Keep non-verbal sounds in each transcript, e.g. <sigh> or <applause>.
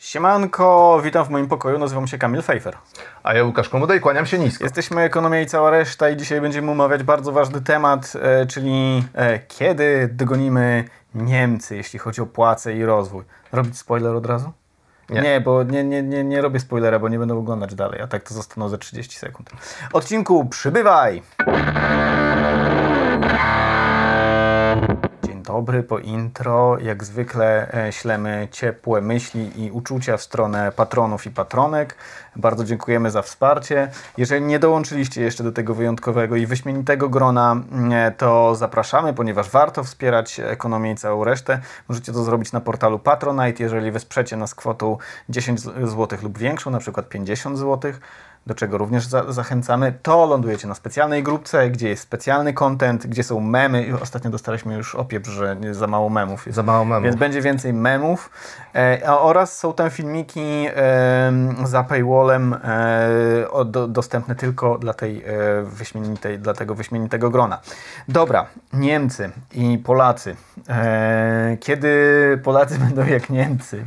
Siemanko, witam w moim pokoju, nazywam się Kamil Fejfer. A ja Łukasz Komodej, kłaniam się nisko. Jesteśmy Ekonomia i cała reszta i dzisiaj będziemy omawiać bardzo ważny temat, e, czyli e, kiedy dogonimy Niemcy, jeśli chodzi o płace i rozwój. Robić spoiler od razu? Nie. Nie, bo nie, nie, nie, nie robię spoilera, bo nie będę oglądać dalej, a tak to zostaną za 30 sekund. Odcinku przybywaj! Dobry po intro. Jak zwykle e, ślemy ciepłe myśli i uczucia w stronę patronów i patronek. Bardzo dziękujemy za wsparcie. Jeżeli nie dołączyliście jeszcze do tego wyjątkowego i wyśmienitego grona, mm, to zapraszamy, ponieważ warto wspierać ekonomię i całą resztę. Możecie to zrobić na portalu Patronite, jeżeli wesprzecie nas kwotą 10 zł lub większą, na przykład 50 zł do czego również za zachęcamy, to lądujecie na specjalnej grupce, gdzie jest specjalny content, gdzie są memy. I ostatnio dostaliśmy już opieprz, że za mało memów jest. Za mało memów. Więc będzie więcej memów. E, oraz są tam filmiki e, za paywallem e, o, do, dostępne tylko dla, tej, e, wyśmienitej, dla tego wyśmienitego grona. Dobra, Niemcy i Polacy. E, kiedy Polacy <laughs> będą jak Niemcy?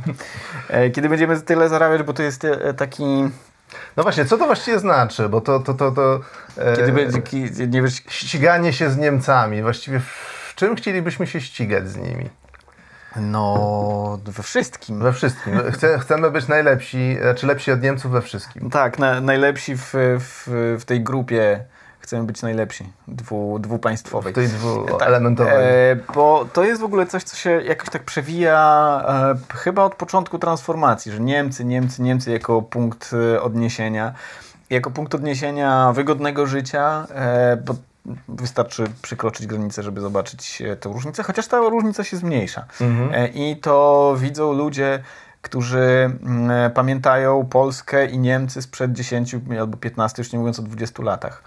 E, kiedy będziemy tyle zarabiać, bo to jest taki no właśnie, co to właściwie znaczy? Bo to. to, to, to e, Kiedy będzie nie wiesz... ściganie się z Niemcami. Właściwie w czym chcielibyśmy się ścigać z nimi? No, we wszystkim. We wszystkim. Chce, chcemy być najlepsi, czy lepsi od Niemców we wszystkim. Tak, na, najlepsi w, w, w tej grupie chcemy być najlepsi, dwu, dwupaństwowej. W tej dwuelementowej. Tak, e, bo to jest w ogóle coś, co się jakoś tak przewija e, chyba od początku transformacji, że Niemcy, Niemcy, Niemcy jako punkt e, odniesienia, jako punkt odniesienia wygodnego życia, e, bo wystarczy przekroczyć granicę, żeby zobaczyć e, tę różnicę, chociaż ta różnica się zmniejsza. Mhm. E, I to widzą ludzie, którzy mm, pamiętają Polskę i Niemcy sprzed 10 albo 15, już nie mówiąc o 20 latach.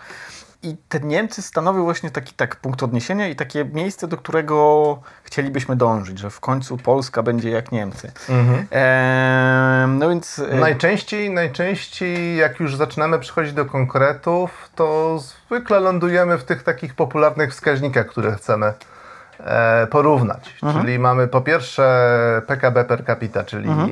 I te Niemcy stanowią właśnie taki tak punkt odniesienia i takie miejsce, do którego chcielibyśmy dążyć, że w końcu Polska będzie jak Niemcy. Mhm. Eee, no więc... E, najczęściej, najczęściej jak już zaczynamy przechodzić do konkretów, to zwykle lądujemy w tych takich popularnych wskaźnikach, które chcemy e, porównać. Mhm. Czyli mamy po pierwsze PKB per capita, czyli mhm.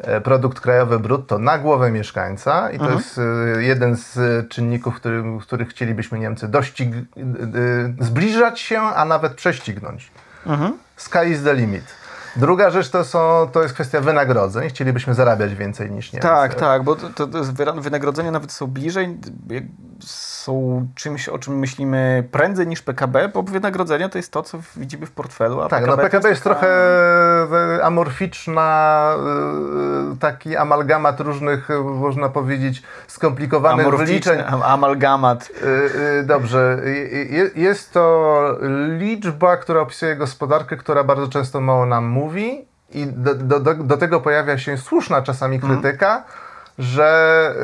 E, E, produkt krajowy brutto na głowę mieszkańca i to mhm. jest e, jeden z czynników, który, których chcielibyśmy Niemcy dościg, e, zbliżać się, a nawet prześcignąć. Mhm. Sky is the limit. Druga rzecz to, są, to jest kwestia wynagrodzeń. Chcielibyśmy zarabiać więcej niż Niemcy. Tak, tak, bo to, to wynagrodzenia nawet są bliżej, są czymś, o czym myślimy prędzej niż PKB, bo wynagrodzenia to jest to, co widzimy w portfelu. A tak, PKB no PKB jest, taka... trochę e, amorficzna, e, taki amalgamat różnych, można powiedzieć, skomplikowanych wyliczeń. Amalgamat. E, dobrze. Jest to liczba, która opisuje gospodarkę, która bardzo często mało nam mówi mówi i do, do, do, do tego pojawia się słuszna czasami mhm. krytyka, mm. że,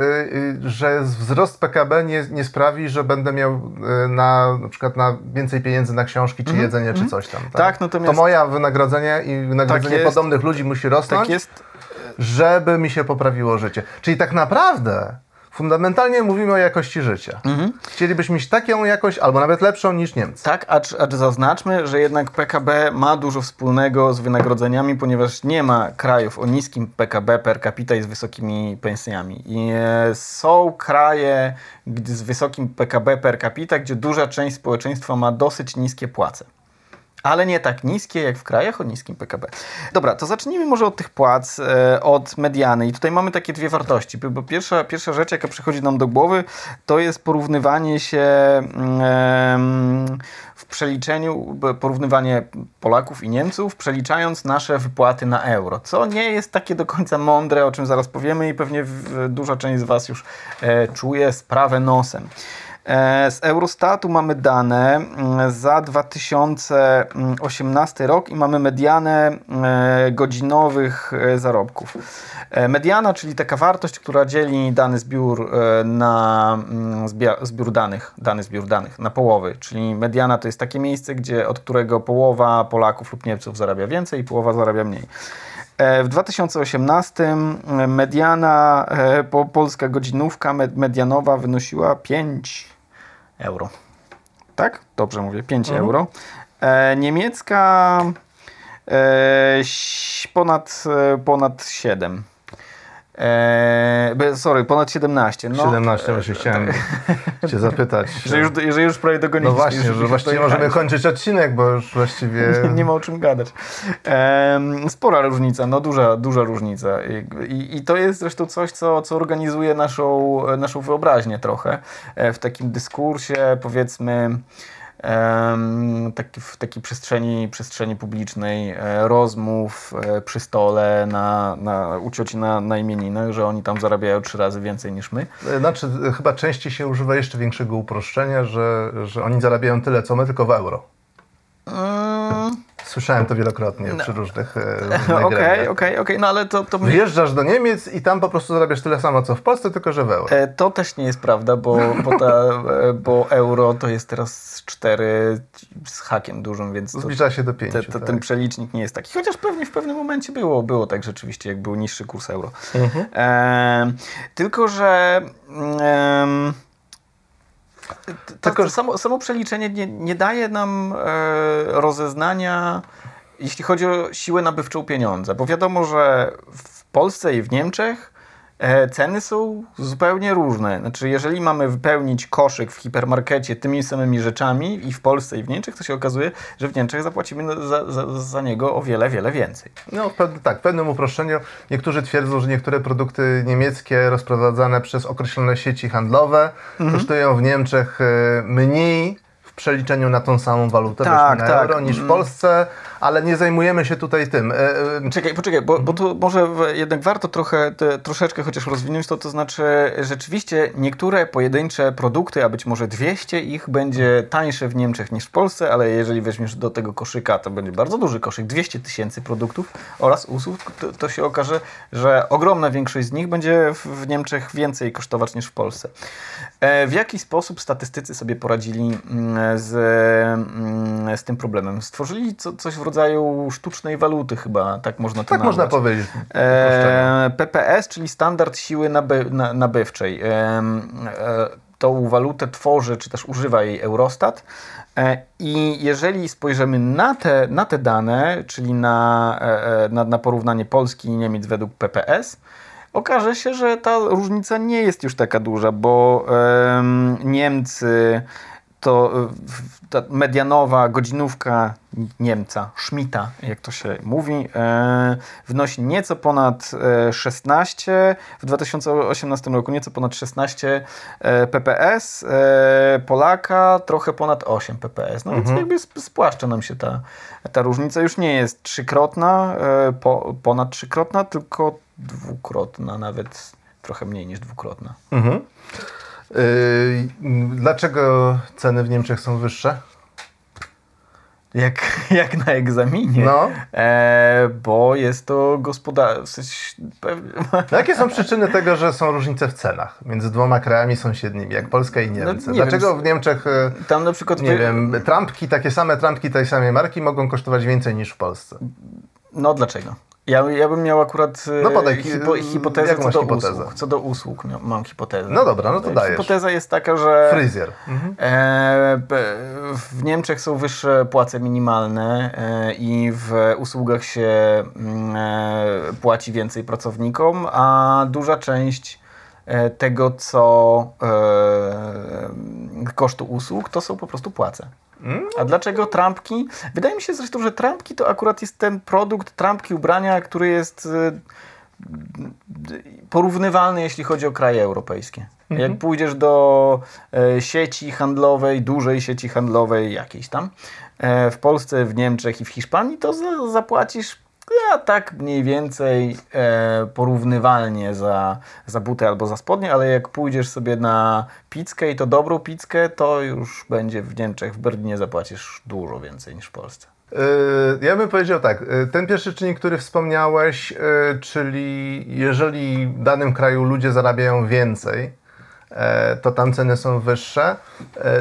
y, że wzrost PKB nie, nie sprawi, że będę miał y, na, na przykład na więcej pieniędzy na książki, czy mm. jedzenie, czy coś tam. Tak, tak natomiast... To moja wynagrodzenie i wynagrodzenie tak podobnych ludzi musi rosnąć, tak jest. żeby mi się poprawiło życie. Czyli tak naprawdę Fundamentalnie mówimy o jakości życia. Mhm. Chcielibyśmy mieć taką jakość, albo nawet lepszą niż Niemcy. Tak, acz, acz zaznaczmy, że jednak PKB ma dużo wspólnego z wynagrodzeniami, ponieważ nie ma krajów o niskim PKB per capita i z wysokimi pensjami. I e, są kraje z wysokim PKB per capita, gdzie duża część społeczeństwa ma dosyć niskie płace ale nie tak niskie jak w krajach o niskim PKB. Dobra, to zacznijmy może od tych płac, e, od mediany. I tutaj mamy takie dwie wartości. Bo pierwsza, pierwsza rzecz, jaka przychodzi nam do głowy, to jest porównywanie się w przeliczeniu, porównywanie Polaków i Niemców, przeliczając nasze wypłaty na euro, co nie jest takie do końca mądre, o czym zaraz powiemy i pewnie duża część z Was już e, czuje sprawę nosem. E, z Eurostatu mamy dane mm, za 2018 rok i mamy medianę e, godzinowych e, zarobków. Mediana, czyli taka wartość, która dzieli dany zbiór na mm, zbiór danych, dany zbiór danych na połowy, czyli mediana to jest takie miejsce, gdzie od którego połowa Polaków lub Niemców zarabia więcej i połowa zarabia mniej. W 2018 mediana, polska godzinówka medianowa wynosiła 5 euro. Tak? Dobrze mówię, 5 mhm. euro. E, niemiecka E, ponad, e, ponad 7. Eee, sorry, ponad 17. No, 17 właśnie chciałem Cię zapytać. <laughs> Że już, że już prawie dogoniliśmy. No właśnie, że właściwie możemy kończyć odcinek, bo już właściwie... <laughs> nie, nie ma o czym gadać. Eee, spora różnica, no duża, duża różnica. I, i, I, to jest zresztą coś, co, co organizuje naszą, naszą wyobraźnię trochę. E, w takim dyskursie, powiedzmy taki, w takiej przestrzeni, przestrzeni publicznej e, rozmów e, przy stole na, na, u cioci na, na imieninach, że oni tam zarabiają trzy razy więcej niż my. E, znaczy, chyba częściej się używa jeszcze większego uproszczenia, że, że oni zarabiają tyle, co my, tylko w euro. Mm. Słyszałem to wielokrotnie no. przy różnych <laughs> Okej, okej, okej, okej, no ale to... to Wyjeżdżasz do Niemiec i tam po prostu zarabiasz tyle samo, co w Polsce, tylko że w euro. E, to też nie jest prawda, bo, bo, ta, e, bo euro to jest teraz 4 z hakiem dużym, więc... To, Zbliża się do 5, te, tak. Ten przelicznik nie jest taki, chociaż pewnie w pewnym momencie było, było tak rzeczywiście, jak był niższy kurs euro. Mhm. E, tylko, że... E, tylko, że samo, samo przeliczenie nie, nie daje nam e, rozeznania, jeśli chodzi o siłę nabywczą pieniądza, bo wiadomo, że w Polsce i w Niemczech ceny są zupełnie różne. Znaczy, jeżeli mamy wypełnić koszyk w hipermarkecie tymi samymi rzeczami i w Polsce i w Niemczech, to się okazuje, że w Niemczech zapłacimy za, za, za niego o wiele, wiele więcej. No tak, w pewnym uproszczeniu niektórzy twierdzą, że niektóre produkty niemieckie rozprowadzane przez określone sieci handlowe mhm. kosztują w Niemczech e, mniej przeliczeniu na tą samą walutę tak, na tak. euro niż w mm. Polsce, ale nie zajmujemy się tutaj tym. E, e, czekaj, poczekaj, bo, bo tu może jednak warto trochę, te, troszeczkę chociaż rozwinąć to, to znaczy rzeczywiście niektóre pojedyncze produkty, a być może 200 ich będzie tańsze w Niemczech niż w Polsce, ale jeżeli weźmiesz do tego koszyka, to będzie bardzo duży koszyk, 200 tysięcy produktów oraz usług, to, to, się okaże, że ogromna większość z nich będzie w Niemczech więcej kosztować niż w Polsce. E, w jaki sposób statystycy sobie poradzili mm, z, mm, z tym problemem. Stworzyli co, coś w rodzaju sztucznej waluty chyba, tak można to Tak nazwać. można powiedzieć. E, PPS, czyli standard siły naby, na, nabywczej. E, e, tą walutę tworzy, czy też używa jej Eurostat. E, I jeżeli spojrzymy na te, na te dane, czyli na, e, na, na porównanie Polski i Niemiec według PPS, okaże się, że ta różnica nie jest już taka duża, bo Niemcy to e, ta medianowa godzinówka Niemca, Schmidta, jak to się mówi, e, wnosi nieco ponad 16, w 2018 roku nieco ponad 16 e, pps, Polaka trochę ponad 8 pps. No mhm. więc jakby spłaszcza nam się ta, ta różnica. Już nie jest trzykrotna, ponad trzykrotna, tylko dwukrotna, nawet trochę mniej niż dwukrotna. Mhm. Yy, dlaczego ceny w Niemczech są wyższe? Jak, <laughs> jak na egzaminie. No. E, bo jest to gospodarstwo. No jakie są przyczyny tego, że są różnice w cenach między dwoma krajami sąsiednimi, jak Polska i Niemcy? No, nie Dlaczego wiem, w Niemczech e, tam na przykład nie wiem, trampki, takie same trampki tej samej marki mogą kosztować więcej niż w Polsce? No dlaczego? Ja, ja bym miał akurat e, no podaj, hipo, hipotezę co do hipotezę? usług. Co do usług mam hipotezę. No dobra, no to dajesz. Hipoteza jest taka, że Fryzjer. Mhm. E, w Niemczech są wyższe płace minimalne e, i w usługach się mm, e, płaci więcej pracownikom, a duża część tego, co e, kosztu usług, to są po prostu płace. A dlaczego trampki? Wydaje mi się zresztą, że trampki to akurat jest ten produkt, trampki ubrania, który jest y, porównywalny, jeśli chodzi o kraje europejskie. Mhm. Jak pójdziesz do e, sieci handlowej, dużej sieci handlowej jakiejś tam, e, w Polsce, w Niemczech i w Hiszpanii, to zapłacisz ja tak mniej więcej e, porównywalnie za, za butę albo za spodnie, ale jak pójdziesz sobie na pizzkę i to dobrą pizzkę, to już będzie w Niemczech, w Berlinie zapłacisz dużo więcej niż w Polsce. E, ja bym powiedział tak, e, ten pierwszy czynnik, który wspomniałeś, e, czyli jeżeli w danym kraju ludzie zarabiają więcej, to tam ceny są wyższe,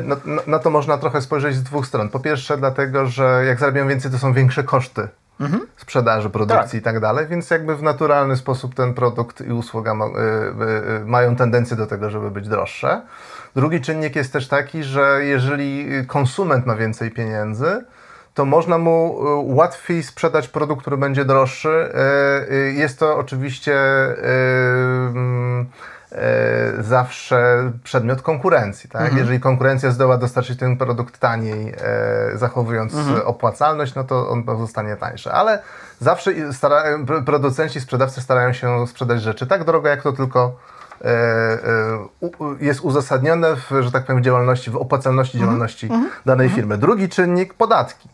no, no to można trochę spojrzeć z dwóch stron. Po pierwsze dlatego, że jak zarabiają więcej, to są większe koszty mhm. sprzedaży, produkcji tak. i tak dalej, więc jakby w naturalny sposób ten produkt i usługa ma, y, y, y, mają tendencję do tego, żeby być droższe. Drugi czynnik jest też taki, że jeżeli konsument ma więcej pieniędzy, to można mu łatwiej sprzedać produkt, który będzie droższy. Jest to oczywiście mm, zawsze przedmiot konkurencji. Tak? Mhm. Jeżeli konkurencja zdoła dostarczyć ten produkt taniej, zachowując mhm. opłacalność, no to on pozostanie tańszy. Ale zawsze stara, producenci, sprzedawcy starają się sprzedać rzeczy tak drogo, jak to tylko e, e, jest uzasadnione w, że tak powiem, działalności, w opłacalności mhm. działalności -hmm. danej mhm. firmy. Drugi czynnik, podatki.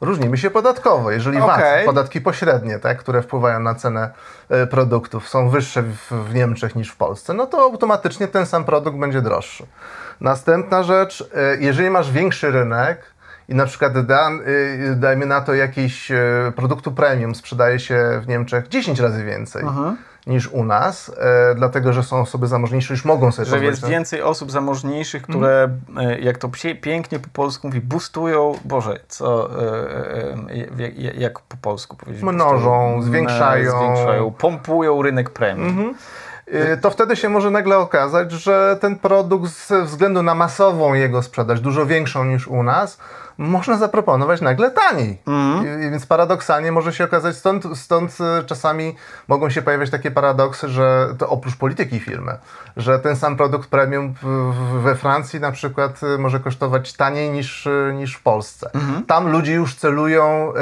Różnimy się podatkowo. Jeżeli okay. VAT, podatki pośrednie, tak, które wpływają na cenę e, produktów, są wyższe w, w, Niemczech niż w Polsce, no to automatycznie ten sam produkt będzie droższy. Następna rzecz, jeżeli masz większy rynek, i na przykład da, y, dajmy na to jakiś produktu premium sprzedaje się w Niemczech 10 razy więcej. Aha niż u nas, e, dlatego że są osoby zamożniejsze, już mogą sobie Że jest więcej osób zamożniejszych, które, mm. jak to pięknie po polsku mówi, boostują, Boże, co, e, e, jak po polsku powiedzieć? Mnożą, zwiększają. zwiększają, pompują rynek premium. Mhm. To wtedy się może nagle okazać, że ten produkt ze względu na masową jego sprzedaż, dużo większą niż u nas, można zaproponować nagle taniej. Mm. I, więc paradoksalnie może się okazać, stąd, stąd e, czasami mogą się pojawiać takie paradoksy, że to oprócz polityki firmy, że ten sam produkt premium we Francji na przykład e, może kosztować taniej niż, e, niż w Polsce. Mm. Tam ludzie już celują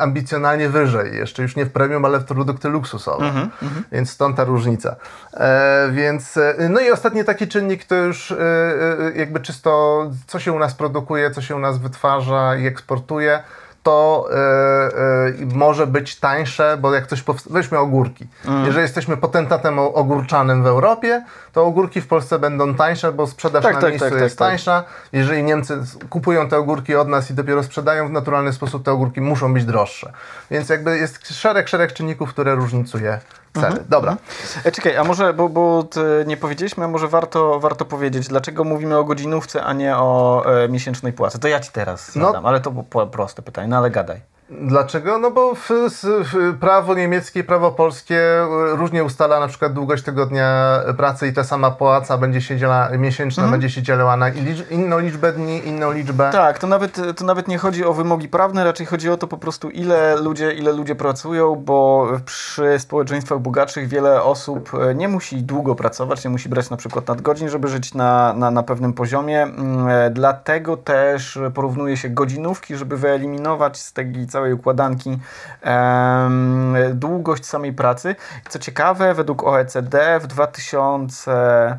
ambicjonalnie wyżej, jeszcze już nie w premium, ale w produkty luksusowe. Mm. Więc stąd ta różnica. E, więc, no i ostatni taki czynnik to już jakby czysto, co się u nas produkuje, co się u nas wytwarza, wytwarza i eksportuje, to y, y, może być tańsze, bo jak coś powst- weźmy ogórki. Mm. Jeżeli jesteśmy potentatem ogórczanym w Europie, to ogórki w Polsce będą tańsze, bo sprzedaż tak, na tak, miejscu tak, tak jest tak, tańsza. Jeżeli Niemcy kupują te ogórki od nas i dopiero sprzedają w naturalny sposób, te ogórki muszą być droższe. Więc jakby jest szereg, szereg czynników, które różnicuje ceny. Mhm. Dobra. E, czekaj, a może, bo, bo nie powiedzieliśmy, a może warto, warto powiedzieć, dlaczego mówimy o godzinówce, a nie o e, miesięcznej płacy. To ja ci teraz zadam, no. ale to było proste pytanie, no ale gadaj. Dlaczego? No bo w, w prawo niemieckie i prawo polskie e, różnie ustala na przykład długość tego dnia pracy i ta sama płaca będzie się dziela, miesięczna mhm. będzie się dzielała na inną liczbę dni, inną liczbę. Tak, to nawet, to nawet nie chodzi o wymogi prawne, raczej chodzi o to po prostu ile ludzie, ile ludzie pracują, bo przy społeczeństwach bogatszych wiele osób e, nie musi długo pracować, nie musi brać na przykład nadgodzin, żeby żyć na, na, na pewnym poziomie. Mm, e, dlatego też porównuje się godzinówki, żeby wyeliminować z tej całej układanki długość samej pracy. Co ciekawe, według OECD w 2000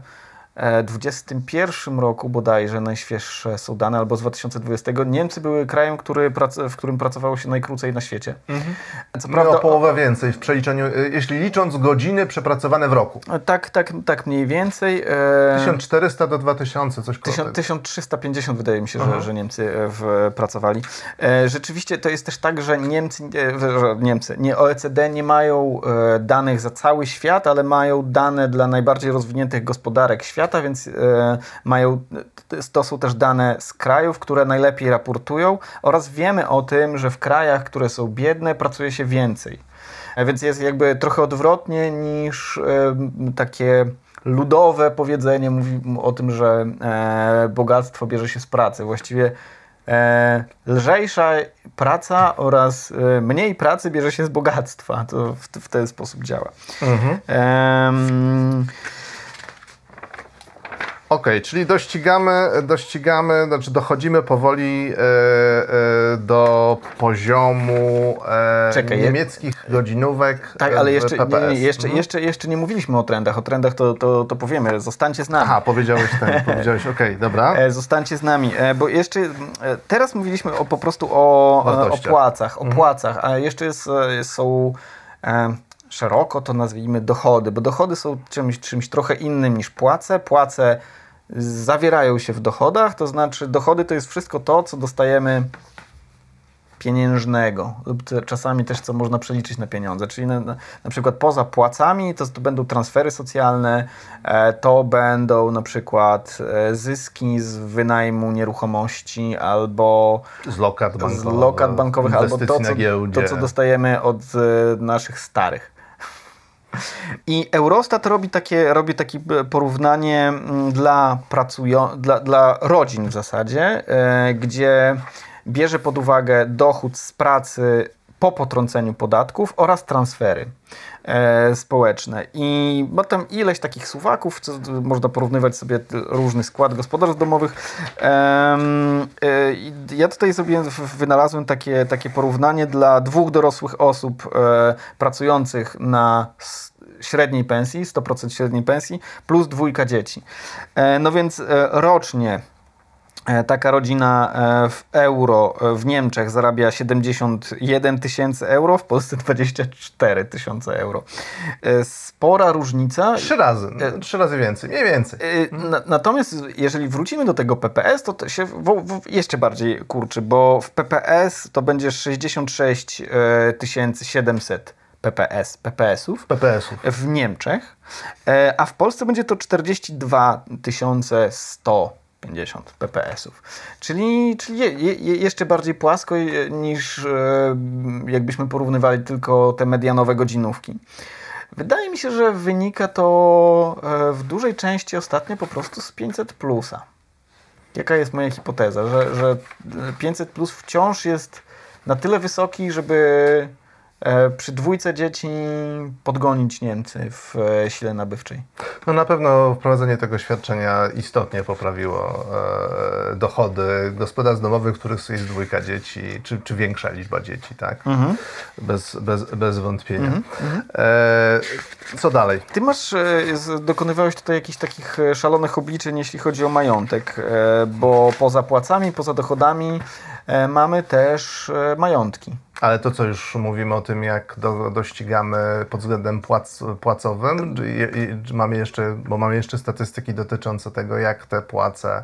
2021 roku bodajże najświeższe są dane, albo z 2020, Niemcy były krajem, który, w którym pracowało się najkrócej na świecie. Mhm. Co prawda, no, o połowę więcej w przeliczeniu, y, jeśli licząc godziny przepracowane w roku. Tak, tak, tak mniej więcej. 1400 do 2000, coś koło 1350 wydaje mi się, że, że Niemcy e, w, pracowali. E, rzeczywiście to jest też tak, że Niemcy, e, że Niemcy, nie OECD nie mają danych za cały świat, ale mają dane dla najbardziej rozwiniętych gospodarek świata świata, więc e, mają, to są też dane z krajów, które najlepiej raportują oraz wiemy o tym, że w krajach, które są biedne, pracuje się więcej. E, więc jest jakby trochę odwrotnie niż e, takie ludowe powiedzenie mówi o tym, że bogactwo bierze się z pracy. Właściwie lżejsza praca oraz mniej pracy bierze się z bogactwa. To w, ten sposób działa. Mhm. Okej, okay, czyli dościgamy, dościgamy, znaczy dochodzimy powoli e, e, do poziomu e, Czekaj, niemieckich godzinówek. Tak, ale jeszcze nie, nie, jeszcze, mhm. jeszcze, jeszcze nie mówiliśmy o trendach. O trendach to, to, to powiemy. Zostańcie z nami. Aha, powiedziałeś ten, <laughs> powiedziałeś, okej, okay, dobra. E, zostańcie z nami, e, bo jeszcze e, teraz mówiliśmy o, po prostu o, o płacach, o mhm. płacach, a jeszcze jest, są szeroko to nazwijmy dochody, bo dochody są czymś, czymś trochę innym niż płace. Płace zawierają się w dochodach, to znaczy dochody to jest wszystko to, co dostajemy pieniężnego lub czasami też co można przeliczyć na pieniądze, czyli na, na przykład poza płacami to, to, będą transfery socjalne, e, to będą na przykład e, zyski z wynajmu nieruchomości albo z lokat bankowych, z lokat bankowych albo to co, to, co dostajemy od e, naszych starych. I Eurostat robi takie, robi takie porównanie mm, dla, pracują, dla, dla rodzin w zasadzie, e, gdzie bierze pod uwagę dochód z pracy po potrąceniu podatków oraz transfery e, społeczne. I tam ileś takich suwaków, co można porównywać sobie różny skład gospodarstw domowych. E, e, ja tutaj sobie wynalazłem takie, takie porównanie dla dwóch dorosłych osób e, pracujących na średniej pensji, 100% średniej pensji, plus dwójka dzieci. E, no więc e, rocznie taka rodzina e, w euro e, w Niemczech zarabia 71 tysięcy euro, w Polsce 24 tysiące euro. Spora różnica. Trzy razy, no, trzy razy więcej, mniej więcej. Natomiast jeżeli wrócimy do tego PPS, to, to się w, w jeszcze bardziej kurczy, bo w PPS to będzie 66 700 PPS, PPS-ów, PPS-ów w Niemczech, a w Polsce będzie to 42 100 50 ppsów. Czyli, czyli je, je, jeszcze bardziej płasko niż e, jakbyśmy porównywali tylko te medianowe godzinówki. Wydaje mi się, że wynika to e, w dużej części ostatnio po prostu z 500 plusa. Jaka jest moja hipoteza, że, że 500 plus wciąż jest na tyle wysoki, żeby E, przy dwójce dzieci podgonić Niemcy w e, sile nabywczej? No na pewno wprowadzenie tego świadczenia istotnie poprawiło e, dochody gospodarstw domowych, w których jest dwójka dzieci, czy, czy większa liczba dzieci, tak? Mhm. Bez, bez, bez wątpienia. Mhm. mhm. E, co dalej? Ty masz, e, dokonywałeś tutaj jakichś takich szalonych obliczeń, jeśli chodzi o majątek, e, bo poza płacami, poza dochodami mamy też majątki. Ale to, co już mówimy o tym, jak do, dościgamy pod względem płac, płacowym, mamy jeszcze, bo mamy jeszcze statystyki dotyczące tego, jak te płace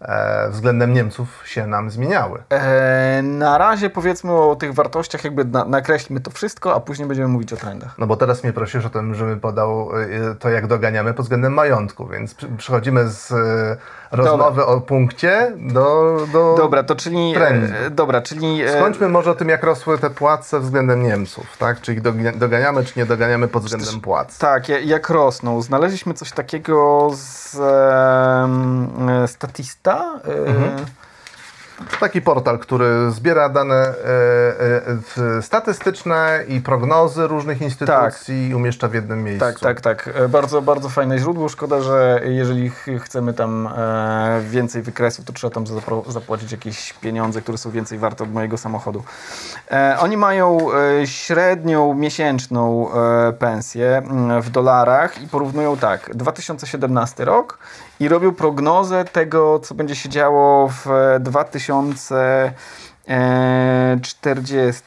e, względem Niemców się nam zmieniały. E, na razie powiedzmy o tych wartościach, jakby na, nakreślmy to wszystko, a później będziemy mówić o trendach. No bo teraz mnie prosisz o tym, żebym podał e, to, jak doganiamy pod względem majątku, więc przechodzimy z rozmowy dobra. o punkcie do, do Dobra, to czyli... E, dobra, czyli... E, Skończmy może o tym, jak rosły te płace względem Niemców, tak? Czyli doganiamy, czy nie doganiamy pod względem płac. Tak, jak rosną. Znaleźliśmy coś takiego z e, Statista. Mhm. Taki portal, który zbiera dane e, e, statystyczne i prognozy różnych instytucji tak. i umieszcza w jednym miejscu. Tak, tak, tak. E, bardzo, bardzo fajne źródło. Szkoda, że jeżeli chcemy tam e, więcej wykresów, to trzeba tam zapłacić jakieś pieniądze, które są więcej warte od mojego samochodu. E, oni mają e, średnią miesięczną pensję mm, w dolarach i porównują tak. 2017 rok i robił prognozę tego, co będzie się działo w 2040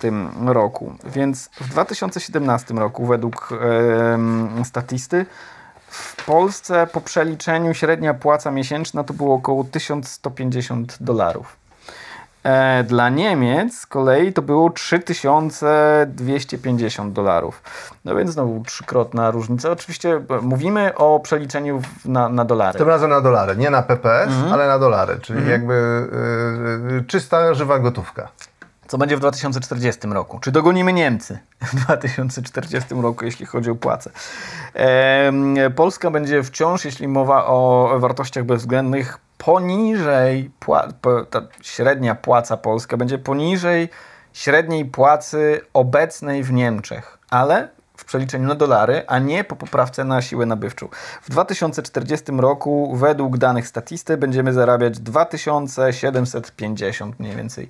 roku. Więc w 2017 roku, według e, statysty, w Polsce po przeliczeniu średnia płaca miesięczna to było około 1150 dolarów. E, dla Niemiec z kolei to było 3250 dolarów. No więc znowu trzykrotna różnica. Oczywiście e, mówimy o przeliczeniu na, na dolary. Tym razem na dolary. Nie na PPS, mhm. ale na dolary. Czyli mhm. jakby y, czysta, żywa gotówka. Co będzie w 2040 roku? Czy dogonimy Niemcy <laughs> w 2040 roku, jeśli chodzi o płace? Polska będzie wciąż, jeśli mowa o wartościach bezwzględnych, poniżej, ta średnia płaca polska będzie poniżej średniej płacy obecnej w Niemczech, ale przeliczeniu na dolary, a nie po poprawce na siłę nabywczą. W 2040 roku według danych statysty będziemy zarabiać 2750 mniej więcej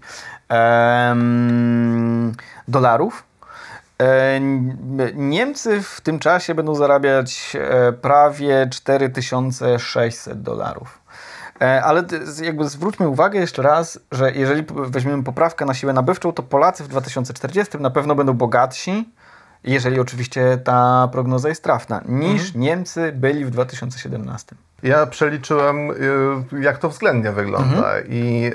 em, dolarów. E, Niemcy w tym czasie będą zarabiać e, prawie 4600 dolarów. E, ale jakby zwróćmy uwagę jeszcze raz, że jeżeli weźmiemy poprawkę na siłę nabywczą, to Polacy w 2040 na pewno będą bogatsi, jeżeli oczywiście ta prognoza jest trafna, niż mhm. Niemcy byli w 2017. Ja przeliczyłem, y, jak to względnie wygląda. Mhm. I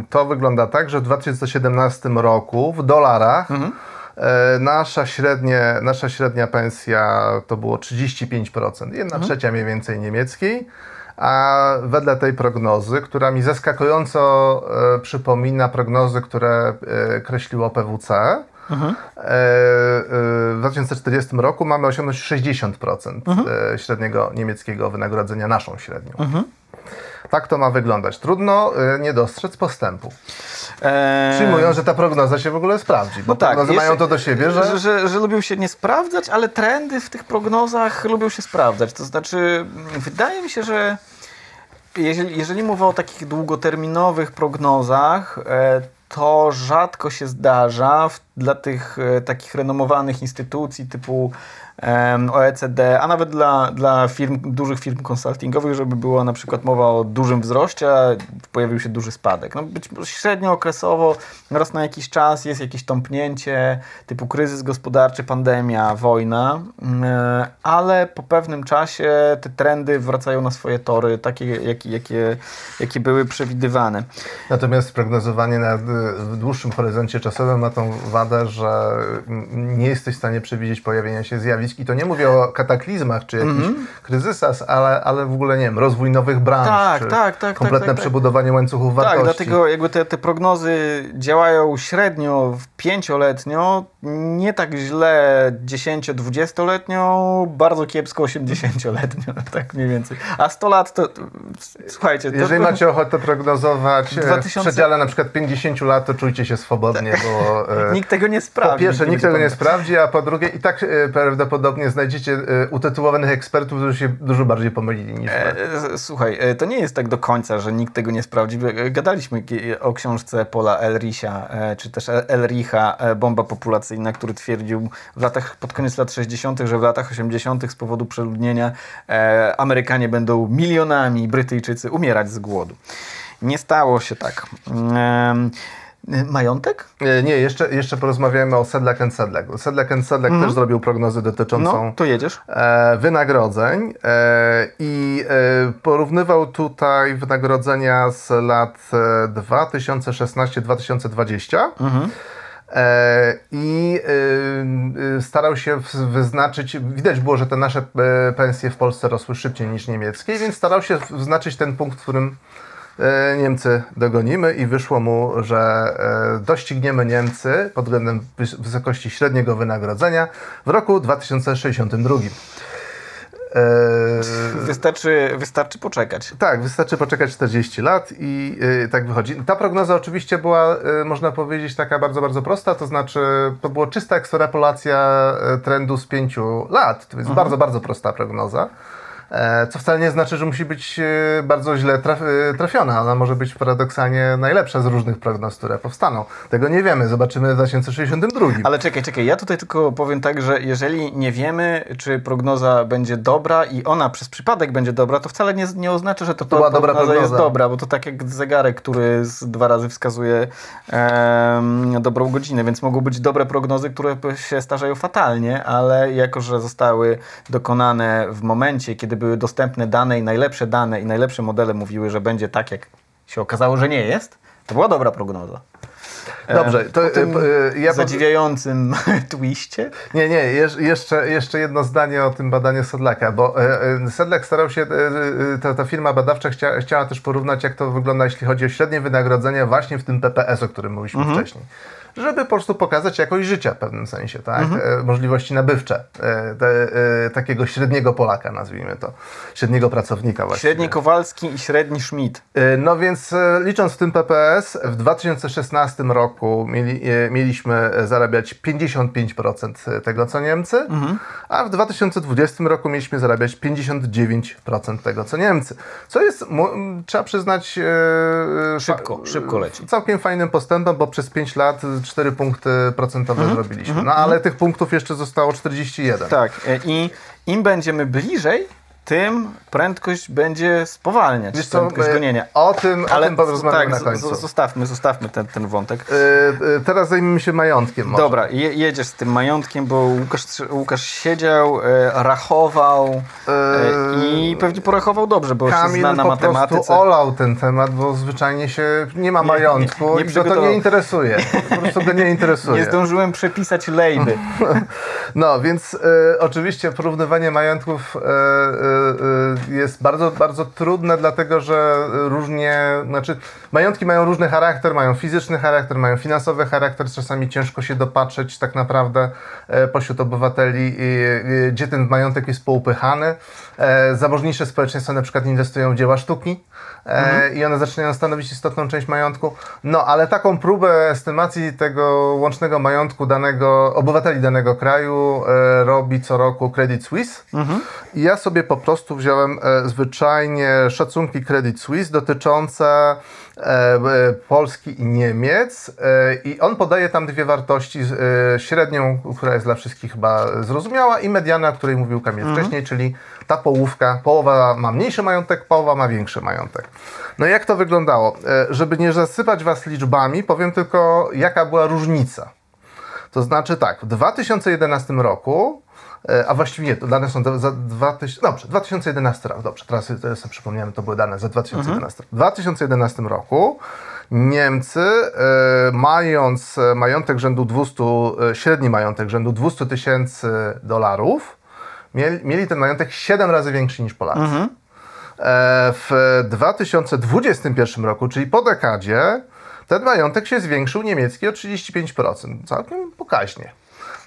y, to wygląda tak, że w 2017 roku w dolarach mhm. E, nasza, średnie, nasza średnia pensja to było 35%, jedna mhm. trzecia mniej więcej niemieckiej a wedle tej prognozy, która mi zaskakująco przypomina prognozy, które kreśliło PWC, Mhm. w 2040 roku mamy osiągnąć 60% mhm. średniego niemieckiego wynagrodzenia, naszą średnią. Mhm. Tak to ma wyglądać. Trudno nie dostrzec postępu. Eee... Przyjmują, że ta prognoza się w ogóle sprawdzi, bo no tak, prognozy mają to do siebie, że... Że, że... że lubią się nie sprawdzać, ale trendy w tych prognozach lubią się sprawdzać. To znaczy, wydaje mi się, że jeżeli, jeżeli mowa o takich długoterminowych prognozach, e, to rzadko się zdarza w, dla tych e, takich renomowanych instytucji typu OECD, a nawet dla, dla firm, dużych firm konsultingowych, żeby była na przykład mowa o dużym wzroście, a pojawił się duży spadek. No być średnio okresowo, raz na jakiś czas jest jakieś tąpnięcie typu kryzys gospodarczy, pandemia, wojna, e, ale po pewnym czasie te trendy wracają na swoje tory, takie jakie, jakie, jakie były przewidywane. Natomiast prognozowanie na, w dłuższym horyzoncie czasowym ma tą wadę, że nie jesteś w stanie przewidzieć pojawienia się zjawisk i to nie mówię o kataklizmach czy jakichś mm -hmm. kryzysach, ale, ale w ogóle nie wiem, rozwój nowych branż, tak, tak, tak, tak, kompletne tak, tak, przebudowanie łańcuchów wartości. Tak, dlatego jakby te, te prognozy działają średnio w pięcioletnio, nie tak źle 10-20-letnio, bardzo kiepsko 80-letnio, <laughs> tak mniej więcej. A 100 lat to, słuchajcie... To Jeżeli macie ochotę prognozować 2000... w przedziale na przykład 50 lat, to czujcie się swobodnie, bo... E, <laughs> nikt tego nie sprawdzi. Po pierwsze, nikt tego nie sprawdzi, a po drugie i tak e, prawdopodobnie prawdopodobnie znajdziecie e, utytułowanych ekspertów, którzy się dużo bardziej pomylili niż e, Słuchaj, e, to nie jest tak do końca, że nikt tego nie sprawdzi. Gadaliśmy o książce Paula Elrisia, czy też Elricha, Bomba populacyjna, który twierdził w latach, pod koniec lat 60., że w latach 80. z powodu przeludnienia Amerykanie będą milionami, Brytyjczycy umierać z głodu. Nie stało się tak. Y, majątek? Y, nie, jeszcze, jeszcze porozmawiamy o Sedlak and Sedlak. Sedlak and Sedlak mm. też zrobił prognozę dotyczącą no, to jedziesz. E, wynagrodzeń e, i e, porównywał tutaj wynagrodzenia z lat 2016-2020. Mhm. I e, starał się wyznaczyć, widać było, że te nasze pensje w Polsce rosły szybciej niż niemieckie, więc starał się wyznaczyć ten punkt, w którym Niemcy dogonimy i wyszło mu, że e, dościgniemy Niemcy pod względem wysokości średniego wynagrodzenia w roku 2062. E, wystarczy, wystarczy poczekać. Tak, wystarczy poczekać 40 lat i tak wychodzi. Ta prognoza oczywiście była, można powiedzieć, taka bardzo, bardzo prosta, to znaczy to była czysta ekstrapolacja trendu z 5 lat. To jest mhm. bardzo, bardzo prosta prognoza. E, co wcale nie znaczy, że musi być e, bardzo źle e, trafiona. Ona może być paradoksalnie najlepsza z różnych prognoz, które powstaną. Tego nie wiemy, zobaczymy w 2062. Ale czekaj, czekaj, ja tutaj tylko powiem tak, że jeżeli nie wiemy, czy prognoza będzie dobra i ona przez przypadek będzie dobra, to wcale nie, nie oznacza, że to, to, dobra prognoza jest dobra, bo to tak jak zegarek, który z dwa razy wskazuje dobrą godzinę, więc mogą być dobre prognozy, które się starzają fatalnie, ale jako, że zostały dokonane w momencie, kiedy były dostępne dane i najlepsze dane i najlepsze modele mówiły, że będzie tak, jak się okazało, że nie jest, to była dobra prognoza. Dobrze, to e, e, ja zadziwiającym <laughs> twiście. Nie, nie, jeszcze, jeszcze jedno zdanie o tym badaniu Sedlaka, bo e, Sedlak starał się, ta, ta firma badawcza chcia, chciała też porównać, jak to wygląda, jeśli chodzi o średnie wynagrodzenie właśnie w tym PPS, o którym mówiliśmy mhm. wcześniej żeby po prostu pokazać jakość życia w pewnym sensie, tak? Mhm. Możliwości nabywcze e, te, e, takiego średniego Polaka, nazwijmy to, średniego pracownika właściwie. Średni Kowalski i średni Schmidt. No więc licząc w tym PPS, w 2016 roku mieli, mieliśmy zarabiać 55% tego, co Niemcy, mhm. a w 2020 roku mieliśmy zarabiać 59% tego, co Niemcy. Co jest, trzeba przyznać... Szybko, szybko leci. Całkiem fajnym postępem, bo przez 5 lat 4 punkty procentowe mhm. zrobiliśmy. Mhm. No ale mhm. tych punktów jeszcze zostało 41. Tak. I im będziemy bliżej, tym prędkość będzie spowalniać. Wiesz co, prędkość gonienia. O tym, Ale, o tym porozmawiamy tak, na końcu. Zostawmy, zostawmy ten, ten wątek. Yy, teraz zajmijmy się majątkiem. Może. Dobra, je, jedziesz z tym majątkiem, bo Łukasz, Łukasz siedział, e, rachował e, i pewnie porachował dobrze, bo Kamil się zna na matematyce. po prostu olał ten temat, bo zwyczajnie się nie ma majątku nie, nie, nie i go to nie interesuje. Po prostu go nie <laughs> interesuje. Nie zdążyłem przepisać lejby. <laughs> no, więc oczywiście porównywanie majątków jest bardzo, bardzo trudne, dlatego że różnie, znaczy majątki mają różny charakter, mają fizyczny charakter, mają finansowy charakter, czasami ciężko się dopatrzeć tak naprawdę pośród obywateli, gdzie ten majątek jest poupychany. Zamożniejsze społeczeństwa na przykład inwestują w dzieła sztuki, mhm. i one zaczynają stanowić istotną część majątku. No, ale taką próbę estymacji tego łącznego majątku danego, obywateli danego kraju e, robi co roku Credit Suisse. Mhm. I ja sobie po prostu wziąłem e, zwyczajnie szacunki Credit Suisse dotyczące E, Polski i Niemiec e, i on podaje tam dwie wartości, e, średnią, która jest dla wszystkich chyba zrozumiała i mediana, o której mówił Kamil mhm. wcześniej, czyli ta połówka, połowa ma mniejszy majątek, połowa ma większy majątek. No jak to wyglądało? Żeby nie zasypać Was liczbami, powiem tylko jaka była różnica. To znaczy tak, w 2011 roku E, a właściwie nie, to dane są za 2000, dobrze, 2011 rok, dobrze, teraz sobie przypomniałem, to były dane za 2011 mhm. W 2011 roku Niemcy, e, mając majątek rzędu 200, e, średni majątek rzędu 200 tysięcy dolarów, mieli, mieli, ten majątek 7 razy większy niż Polacy. Mhm. W 2021 roku, czyli po dekadzie, ten majątek się zwiększył niemiecki o 35%, całkiem pokaźnie.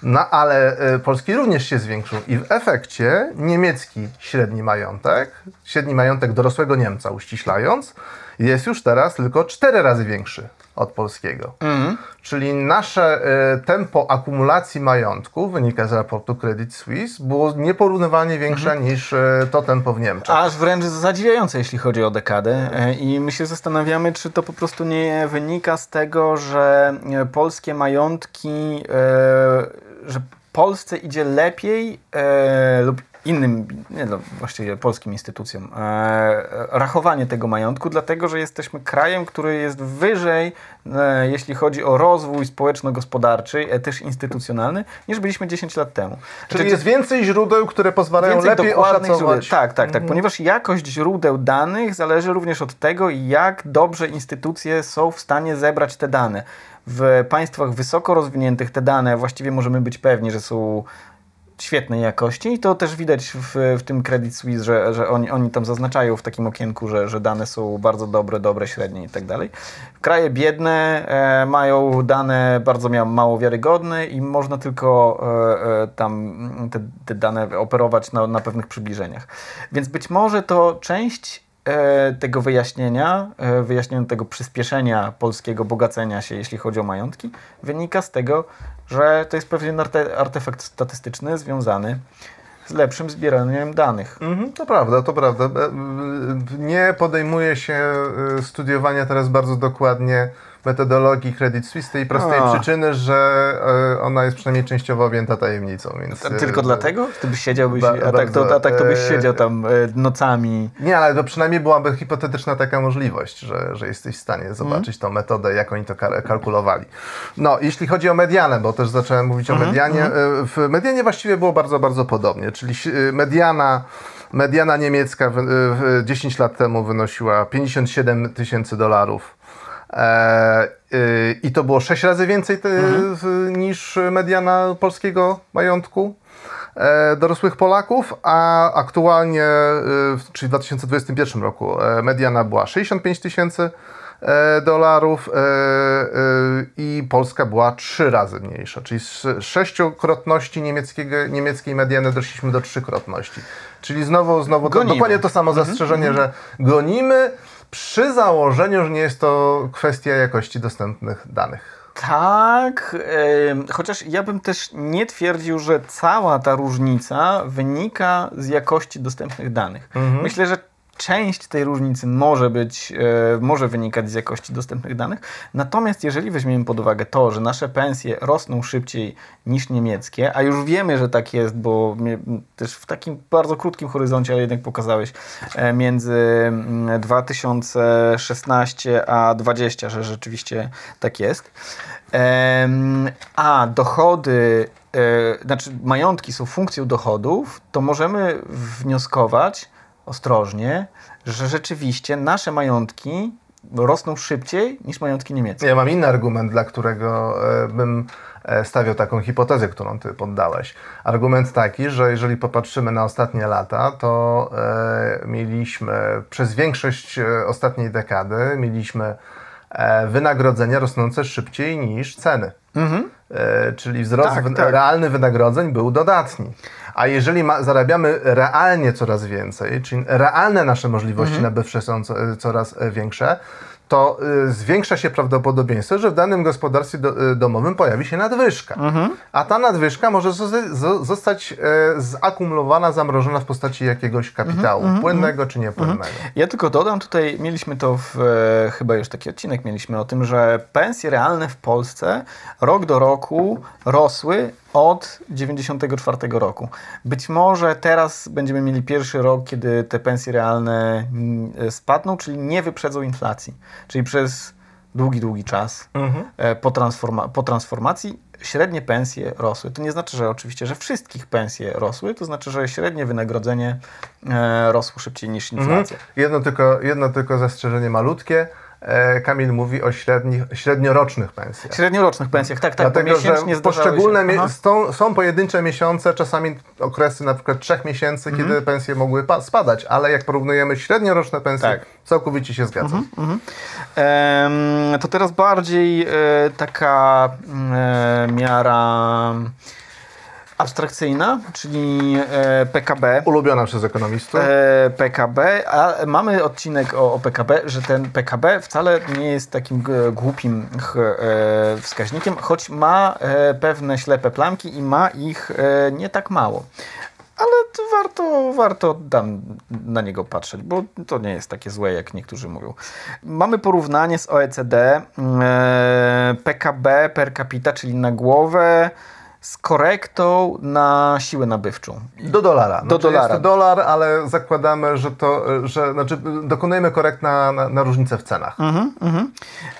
No ale y, polski również się zwiększył i w efekcie niemiecki średni majątek, średni majątek dorosłego Niemca uściślając, jest już teraz tylko cztery razy większy od polskiego. Mm. Czyli nasze y, tempo akumulacji majątku, wynika z raportu Credit Suisse, było nieporównywalnie większe mm. niż y, to tempo w Niemczech. Aż wręcz zadziwiające, jeśli chodzi o dekadę. E, I my się zastanawiamy, czy to po prostu nie wynika z tego, że e, polskie majątki e, że Polsce idzie lepiej e, lub innym, nie no, właściwie polskim instytucjom, e, rachowanie tego majątku, dlatego że jesteśmy krajem, który jest wyżej, e, jeśli chodzi o rozwój społeczno-gospodarczy, e, też instytucjonalny, niż byliśmy 10 lat temu. Czyli znaczy, jest więcej źródeł, które pozwalają lepiej oszacować. Źródeł. Tak, tak, tak, mhm. ponieważ jakość źródeł danych zależy również od tego, jak dobrze instytucje są w stanie zebrać te dane w państwach wysoko rozwiniętych te dane właściwie możemy być pewni, że są świetnej jakości i to też widać w, w tym Credit Suisse, że, że oni, oni tam zaznaczają w takim okienku, że, że dane są bardzo dobre, dobre, średnie i tak dalej. Kraje biedne e, mają dane bardzo mało wiarygodne i można tylko e, e, tam te, te, dane operować na, na pewnych przybliżeniach. Więc być może to część tego wyjaśnienia, e, wyjaśnienia tego przyspieszenia polskiego bogacenia się, jeśli chodzi o majątki, wynika z tego, że to jest pewien artefakt statystyczny związany z lepszym zbieraniem danych. Mhm, to prawda, to prawda. E, nie podejmuje się studiowania teraz bardzo dokładnie metodologii Credit Suisse tej prostej A. przyczyny, że e, ona jest przynajmniej częściowo objęta tajemnicą. Więc, tylko e, dlatego? Ty byś siedział, byś, ba, a, tak to, a tak to byś e, siedział tam nocami. Nie, ale to przynajmniej byłaby hipotetyczna taka możliwość, że, że jesteś w stanie zobaczyć mm. tą metodę, jak oni to kalkulowali. No, jeśli chodzi o medianę, bo też zacząłem mówić mm -hmm, o mhm, medianie. Mm. W medianie właściwie było bardzo, bardzo podobnie, czyli mediana Mediana niemiecka w, w 10 lat temu wynosiła 57 tysięcy dolarów E, I to było 6 razy więcej te, mhm. niż mediana polskiego majątku e, dorosłych Polaków, a aktualnie, y, czyli w 2021 roku, e, mediana była 65 tysięcy dolarów i Polska była trzy razy mniejsza, czyli z sześciokrotności niemieckiego, niemieckiej mediany doszliśmy do trzykrotności. Czyli znowu, znowu to, dokładnie to samo mhm. zastrzeżenie, mhm. że gonimy, przy założeniu, że nie jest to kwestia jakości dostępnych danych. Tak, chociaż ja bym też nie twierdził, że cała ta różnica wynika z jakości dostępnych danych. Mhm. Myślę, że część tej różnicy może być, e, może wynikać z jakości dostępnych danych. Natomiast jeżeli weźmiemy pod uwagę to, że nasze pensje rosną szybciej niż niemieckie, a już wiemy, że tak jest, bo też w takim bardzo krótkim horyzoncie, ale jednak pokazałeś, e, między 2016 mm, a 2020, że rzeczywiście tak jest. A dochody e, znaczy majątki są funkcją dochodów, to możemy wnioskować, ostrożnie, że rzeczywiście nasze majątki rosną szybciej niż majątki niemieckie. Ja mam inny argument, dla którego e, bym e, stawiał taką hipotezę, którą ty poddałeś. Argument taki, że jeżeli popatrzymy na ostatnie lata, to e, mieliśmy przez większość ostatniej dekady mieliśmy wynagrodzenia rosnące szybciej niż ceny. Mhm. Czyli wzrost tak, tak. realny wynagrodzeń był dodatni. A jeżeli ma, zarabiamy realnie coraz więcej, czyli realne nasze możliwości mhm. nabywcze są coraz większe, to y, zwiększa się prawdopodobieństwo, że w danym gospodarstwie y, domowym pojawi się nadwyżka. Mhm. A ta nadwyżka może zostać e, zakumulowana, zamrożona w postaci jakiegoś kapitału, mhm, mhm, płynnego czy niepłynnego. Ja tylko dodam, tutaj mieliśmy to w, e, chyba już taki odcinek mieliśmy o tym, że pensje realne w Polsce rok do roku rosły od 1994 roku. Być może teraz będziemy mieli pierwszy rok, kiedy te pensje realne mm, spadną, czyli nie wyprzedzą inflacji. Czyli przez długi, długi czas mhm. E, po, transforma po transformacji średnie pensje rosły. To nie znaczy, że oczywiście, że wszystkich pensje rosły, to znaczy, że średnie wynagrodzenie e, rosło szybciej niż mhm. inflacja. Mhm. Jedno, tylko, jedno tylko zastrzeżenie malutkie Kamil mówi o średnich, średniorocznych pensjach. Średniorocznych pensjach, tak, tak. Dlatego, że poszczególne są, są, pojedyncze miesiące, czasami okresy na przykład trzech miesięcy, mhm. kiedy pensje mogły spadać, ale jak porównujemy średnioroczne pensje, tak. całkowicie się zgadzam. Mhm, mhm. to teraz bardziej e, taka e, miara abstrakcyjna, czyli e, PKB. Ulubiona przez ekonomistów. E, PKB, a mamy odcinek o, o, PKB, że ten PKB wcale nie jest takim głupim e, wskaźnikiem, choć ma e, pewne ślepe plamki i ma ich e, nie tak mało. Ale warto, warto tam na niego patrzeć, bo to nie jest takie złe, jak niektórzy mówią. Mamy porównanie z OECD e, PKB per capita, czyli na głowę z korektą na siłę nabywczą. Do dolara. Do znaczy dolara. Jest to dolar, ale zakładamy, że to, że znaczy dokonujemy korekt na, na, na różnicę w cenach. Mhm, mhm.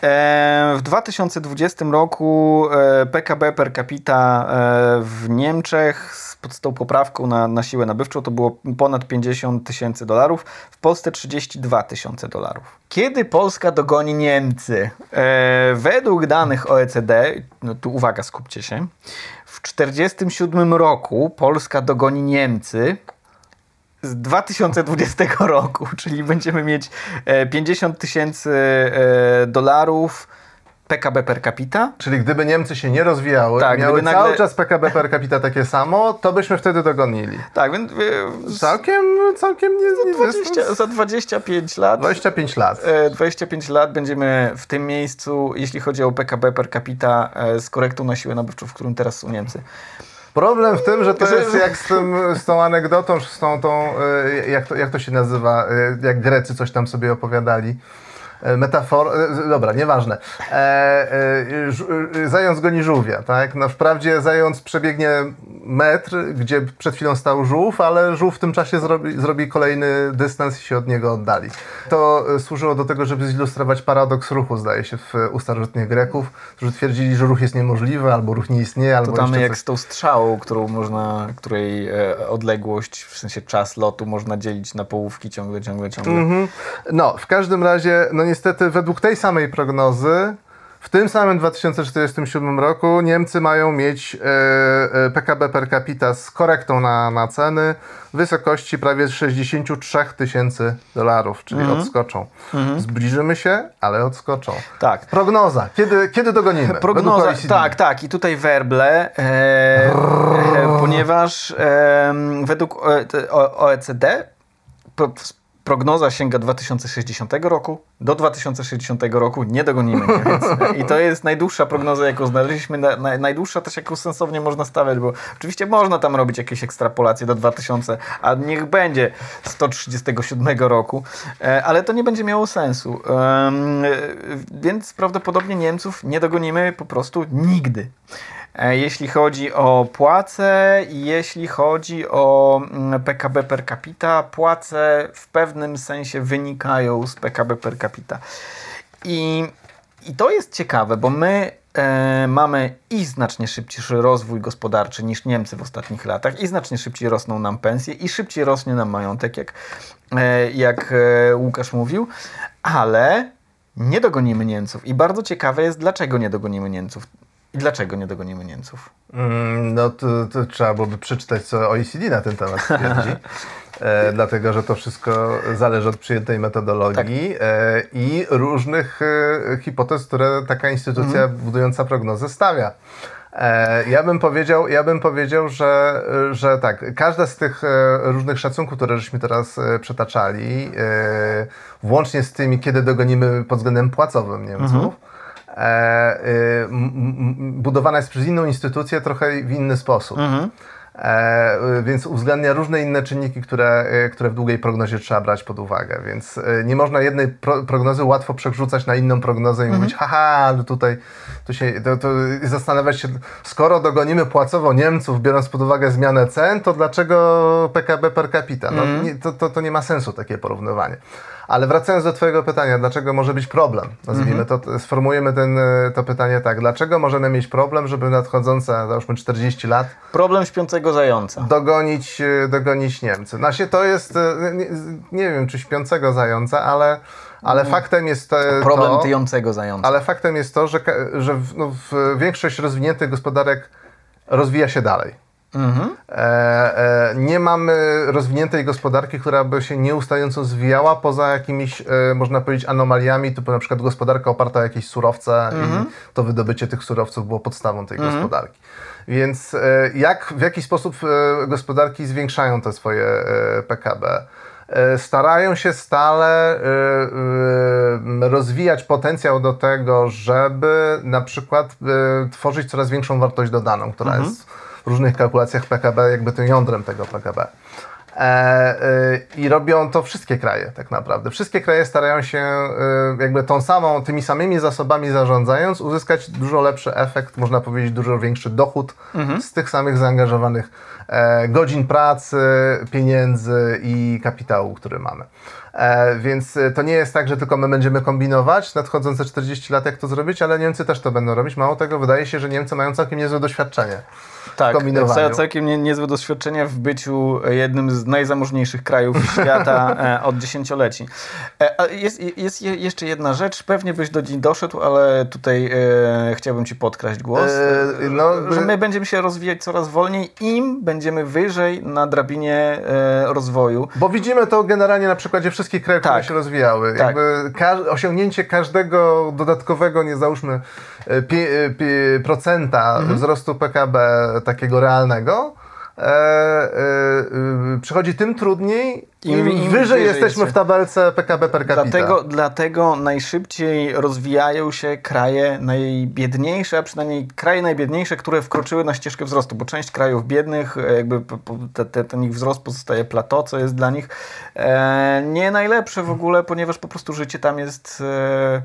E, w 2020 roku e, PKB per capita e, w Niemczech z tą poprawką na, na siłę nabywczą to było ponad 50 tysięcy dolarów, w Polsce 32 tysiące dolarów. Kiedy Polska dogoni Niemcy? E, według danych OECD, no tu uwaga, skupcie się, 1947 roku Polska dogoni Niemcy. Z 2020 <laughs> roku, czyli będziemy mieć 50 e, tysięcy e, dolarów PKB per capita. Czyli gdyby Niemcy się nie rozwijały, tak, miały nagle... cały czas PKB per capita takie samo, to byśmy wtedy dogonili. Tak, więc... Całkiem, całkiem nie, za, 20, za 25 lat... 25 lat. 25 e, lat będziemy w tym miejscu, jeśli chodzi o PKB per capita e, z korektą na siłę nabywczą, w którym teraz są Niemcy. Problem w tym, że to jest jak z, tym, z tą anegdotą, z tą, tą e, jak, to, jak to się nazywa, jak Grecy coś tam sobie opowiadali E, metafor... E, dobra, nieważne. E, e, zając goni żółwia, tak? No wprawdzie zając przebiegnie metr, gdzie przed chwilą stał żółw, ale żółw w tym czasie zrobi, zrobi kolejny dystans i się od niego oddali. To e, służyło do tego, żeby zilustrować paradoks ruchu, zdaje się, w u starożytnych Greków, którzy twierdzili, że ruch jest niemożliwy, albo ruch nie istnieje, albo To tam jak coś... z tą strzałą, którą można, której odległość, w sensie czas lotu można dzielić na połówki ciągle, ciągle, ciągle. Mm -hmm. No, w każdym razie, no niestety według tej samej prognozy w tym samym 2047 roku Niemcy mają mieć e, e PKB per capita z korektą na, na ceny w wysokości prawie 63 tysięcy dolarów, czyli mm -hmm. odskoczą. Mm -hmm. Zbliżymy się, ale odskoczą. Tak. Prognoza. Kiedy, kiedy dogonimy? <laughs> Prognoza, tak, tak. I tutaj werble, e, e, ponieważ e, według OECD prognoza sięga 2060 roku. Do 2060 roku nie dogonimy Niemiec. <laughs> I to jest najdłuższa prognoza, jaką znaleźliśmy. Na, na, najdłuższa też, jaką sensownie można stawiać, bo oczywiście można tam robić jakieś ekstrapolacje do 2000, a niech będzie 137 roku, e, ale to nie będzie miało sensu. Więc prawdopodobnie Niemców nie dogonimy po prostu nigdy. E, jeśli chodzi o płace i jeśli chodzi o PKB mm, per capita, płace w pewnym sensie wynikają z PKB per capita. I, i to jest ciekawe, bo my e, mamy i znacznie szybciejszy rozwój gospodarczy niż Niemcy w ostatnich latach, i znacznie szybciej rosną nam pensje, i szybciej rośnie nam majątek, jak, e, jak e, Łukasz mówił, ale nie dogonimy Niemców. I bardzo ciekawe jest, dlaczego nie dogonimy Niemców. I dlaczego nie dogonimy Niemców? Mm, no to, to, trzeba byłoby przeczytać, co OECD na ten temat twierdzi. <laughs> e, dlatego, że to wszystko zależy od przyjętej metodologii tak. e, i różnych e, hipotez, które taka instytucja mhm. budująca prognozę stawia. E, ja bym powiedział, ja bym powiedział że, że tak, każda z tych e, różnych szacunków, które żeśmy teraz e, przetaczali, włącznie z tymi, kiedy dogonimy pod względem płacowym Niemców, mhm. Budowana jest przez inną instytucję trochę w inny sposób. Mhm. E, więc uwzględnia różne inne czynniki, które, e, które w długiej prognozie trzeba brać pod uwagę. Więc e, nie można jednej pro, prognozy łatwo przerzucać na inną prognozę i mhm. mówić, haha, ale tutaj to się, to, to zastanawiać się, skoro dogonimy płacowo Niemców, biorąc pod uwagę zmianę cen, to dlaczego PKB per capita? No, mhm. nie, to, to, to nie ma sensu takie porównywanie. Ale wracając do Twojego pytania, dlaczego może być problem? Nazwijmy mhm. to, sformułujemy ten, e, to pytanie tak. Dlaczego możemy mieć problem, żeby nadchodzące, załóżmy 40 lat... Problem śpiącego zająca. Dogonić, e, dogonić Niemcy. Znaczy to jest, e, nie, nie wiem czy śpiącego zająca, ale... Ale faktem jest to. Problem tyjącego zająca. Ale faktem jest to, że, że w, no, w większość rozwiniętych gospodarek rozwija się dalej. Mhm. E, e, nie mamy rozwiniętej gospodarki, która by się nieustająco zwijała poza jakimiś, e, można powiedzieć, anomaliami, typu na przykład gospodarka oparta o jakieś surowce mhm. i to wydobycie tych surowców było podstawą tej mhm. gospodarki. Więc jak, w jaki sposób gospodarki zwiększają te swoje PKB? starają się stale rozwijać potencjał do tego, żeby na przykład tworzyć coraz większą wartość dodaną, która mhm. jest różnych kalkulacjach PKB jakby tym jądrem tego PKB. E, e, I robią to wszystkie kraje tak naprawdę. Wszystkie kraje starają się e, jakby tą samą, tymi samymi zasobami zarządzając uzyskać dużo lepszy efekt, można powiedzieć dużo większy dochód mhm. z tych samych zaangażowanych godzin pracy, pieniędzy i kapitału, który mamy. Więc to nie jest tak, że tylko my będziemy kombinować nadchodzące 40 lat, jak to zrobić, ale Niemcy też to będą robić. Mało tego, wydaje się, że Niemcy mają całkiem niezłe doświadczenie tak, kombinowaniu. całkiem nie, niezłe doświadczenie w byciu jednym z najzamożniejszych krajów <laughs> świata e, od dziesięcioleci. E, jest, jest jeszcze jedna rzecz, pewnie byś do niej doszedł, ale tutaj e, chciałbym Ci podkraść głos, e, no, że my będziemy się rozwijać coraz wolniej, im będziemy wyżej na drabinie e, rozwoju. Bo widzimy to generalnie na przykładzie wszystkich krajów, tak. które się rozwijały. Tak. Jakby ka osiągnięcie każdego dodatkowego, nie załóżmy, e, pi, pi, procenta mhm. wzrostu PKB takiego realnego, e, e, przychodzi tym trudniej, im, im, im wyżej, jesteśmy w tabelce PKB per capita. Dlatego, dlatego najszybciej rozwijają się kraje najbiedniejsze, a przynajmniej kraje najbiedniejsze, które wkroczyły na ścieżkę wzrostu, bo część krajów biednych, e, jakby te, te, ten ich wzrost pozostaje plateau, co jest dla nich e, nie najlepsze w ogóle, ponieważ po prostu życie tam jest... E,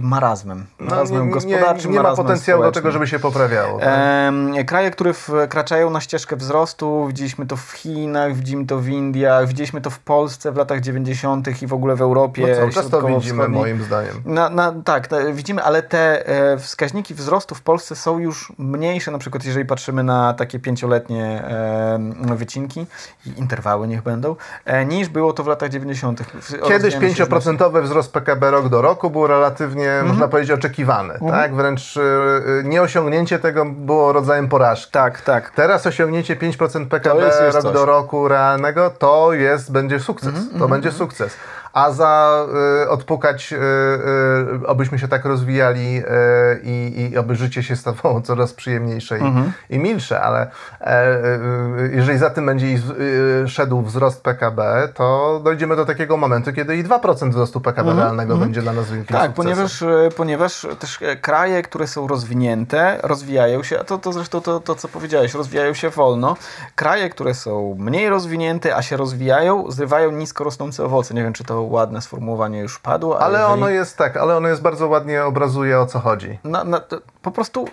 marazmem. Marazmem no, nie, gospodarczym, nie, nie ma potencjału do tego, żeby się poprawiało. Tak? E, kraje, które wkraczają na ścieżkę wzrostu, widzimy to w Chinach, widzimy to w Indiach, widzieliśmy to w Polsce w latach 90. i w ogóle w Europie. No cały czas to widzimy moim zdaniem. Na, na, tak, te, widzimy, ale te e, wskaźniki wzrostu w Polsce są już mniejsze, na przykład jeżeli patrzymy na takie pięcioletnie e, wycinki i interwały niech będą, e, niż było to w latach 90. Kiedyś 5% wzrost PKB rok do roku był relatywnie mhm. można powiedzieć, oczekiwany. Mhm. Tak? Wręcz y, y, nieosiągnięcie tego było rodzajem porażki. Tak, tak. Teraz osiągnięcie 5% PKB rok coś. do roku realnego to jest, będzie sukces. Mhm. To mhm, będzie sukces a za y, odpukać, y, y, obyśmy się tak rozwijali y, i, i oby życie się stawało <laughs> coraz przyjemniejsze i, mhm. i milsze, ale e, y, jeżeli za tym będzie y, szedł wzrost PKB, to dojdziemy do takiego momentu, kiedy i 2% wzrostu PKB mhm. realnego mhm. będzie dla nas wielkim Tak, ponieważ, ponieważ też kraje, które są rozwinięte, rozwijają się, a to, to zresztą to, to, co powiedziałeś, rozwijają się wolno. Kraje, które są mniej rozwinięte, a się rozwijają, zrywają nisko rosnące owoce. Nie wiem, czy to ładne sformułowanie już padło. Ale jeżeli... ono jest tak, ale ono jest bardzo ładnie obrazuje o co chodzi. Po prostu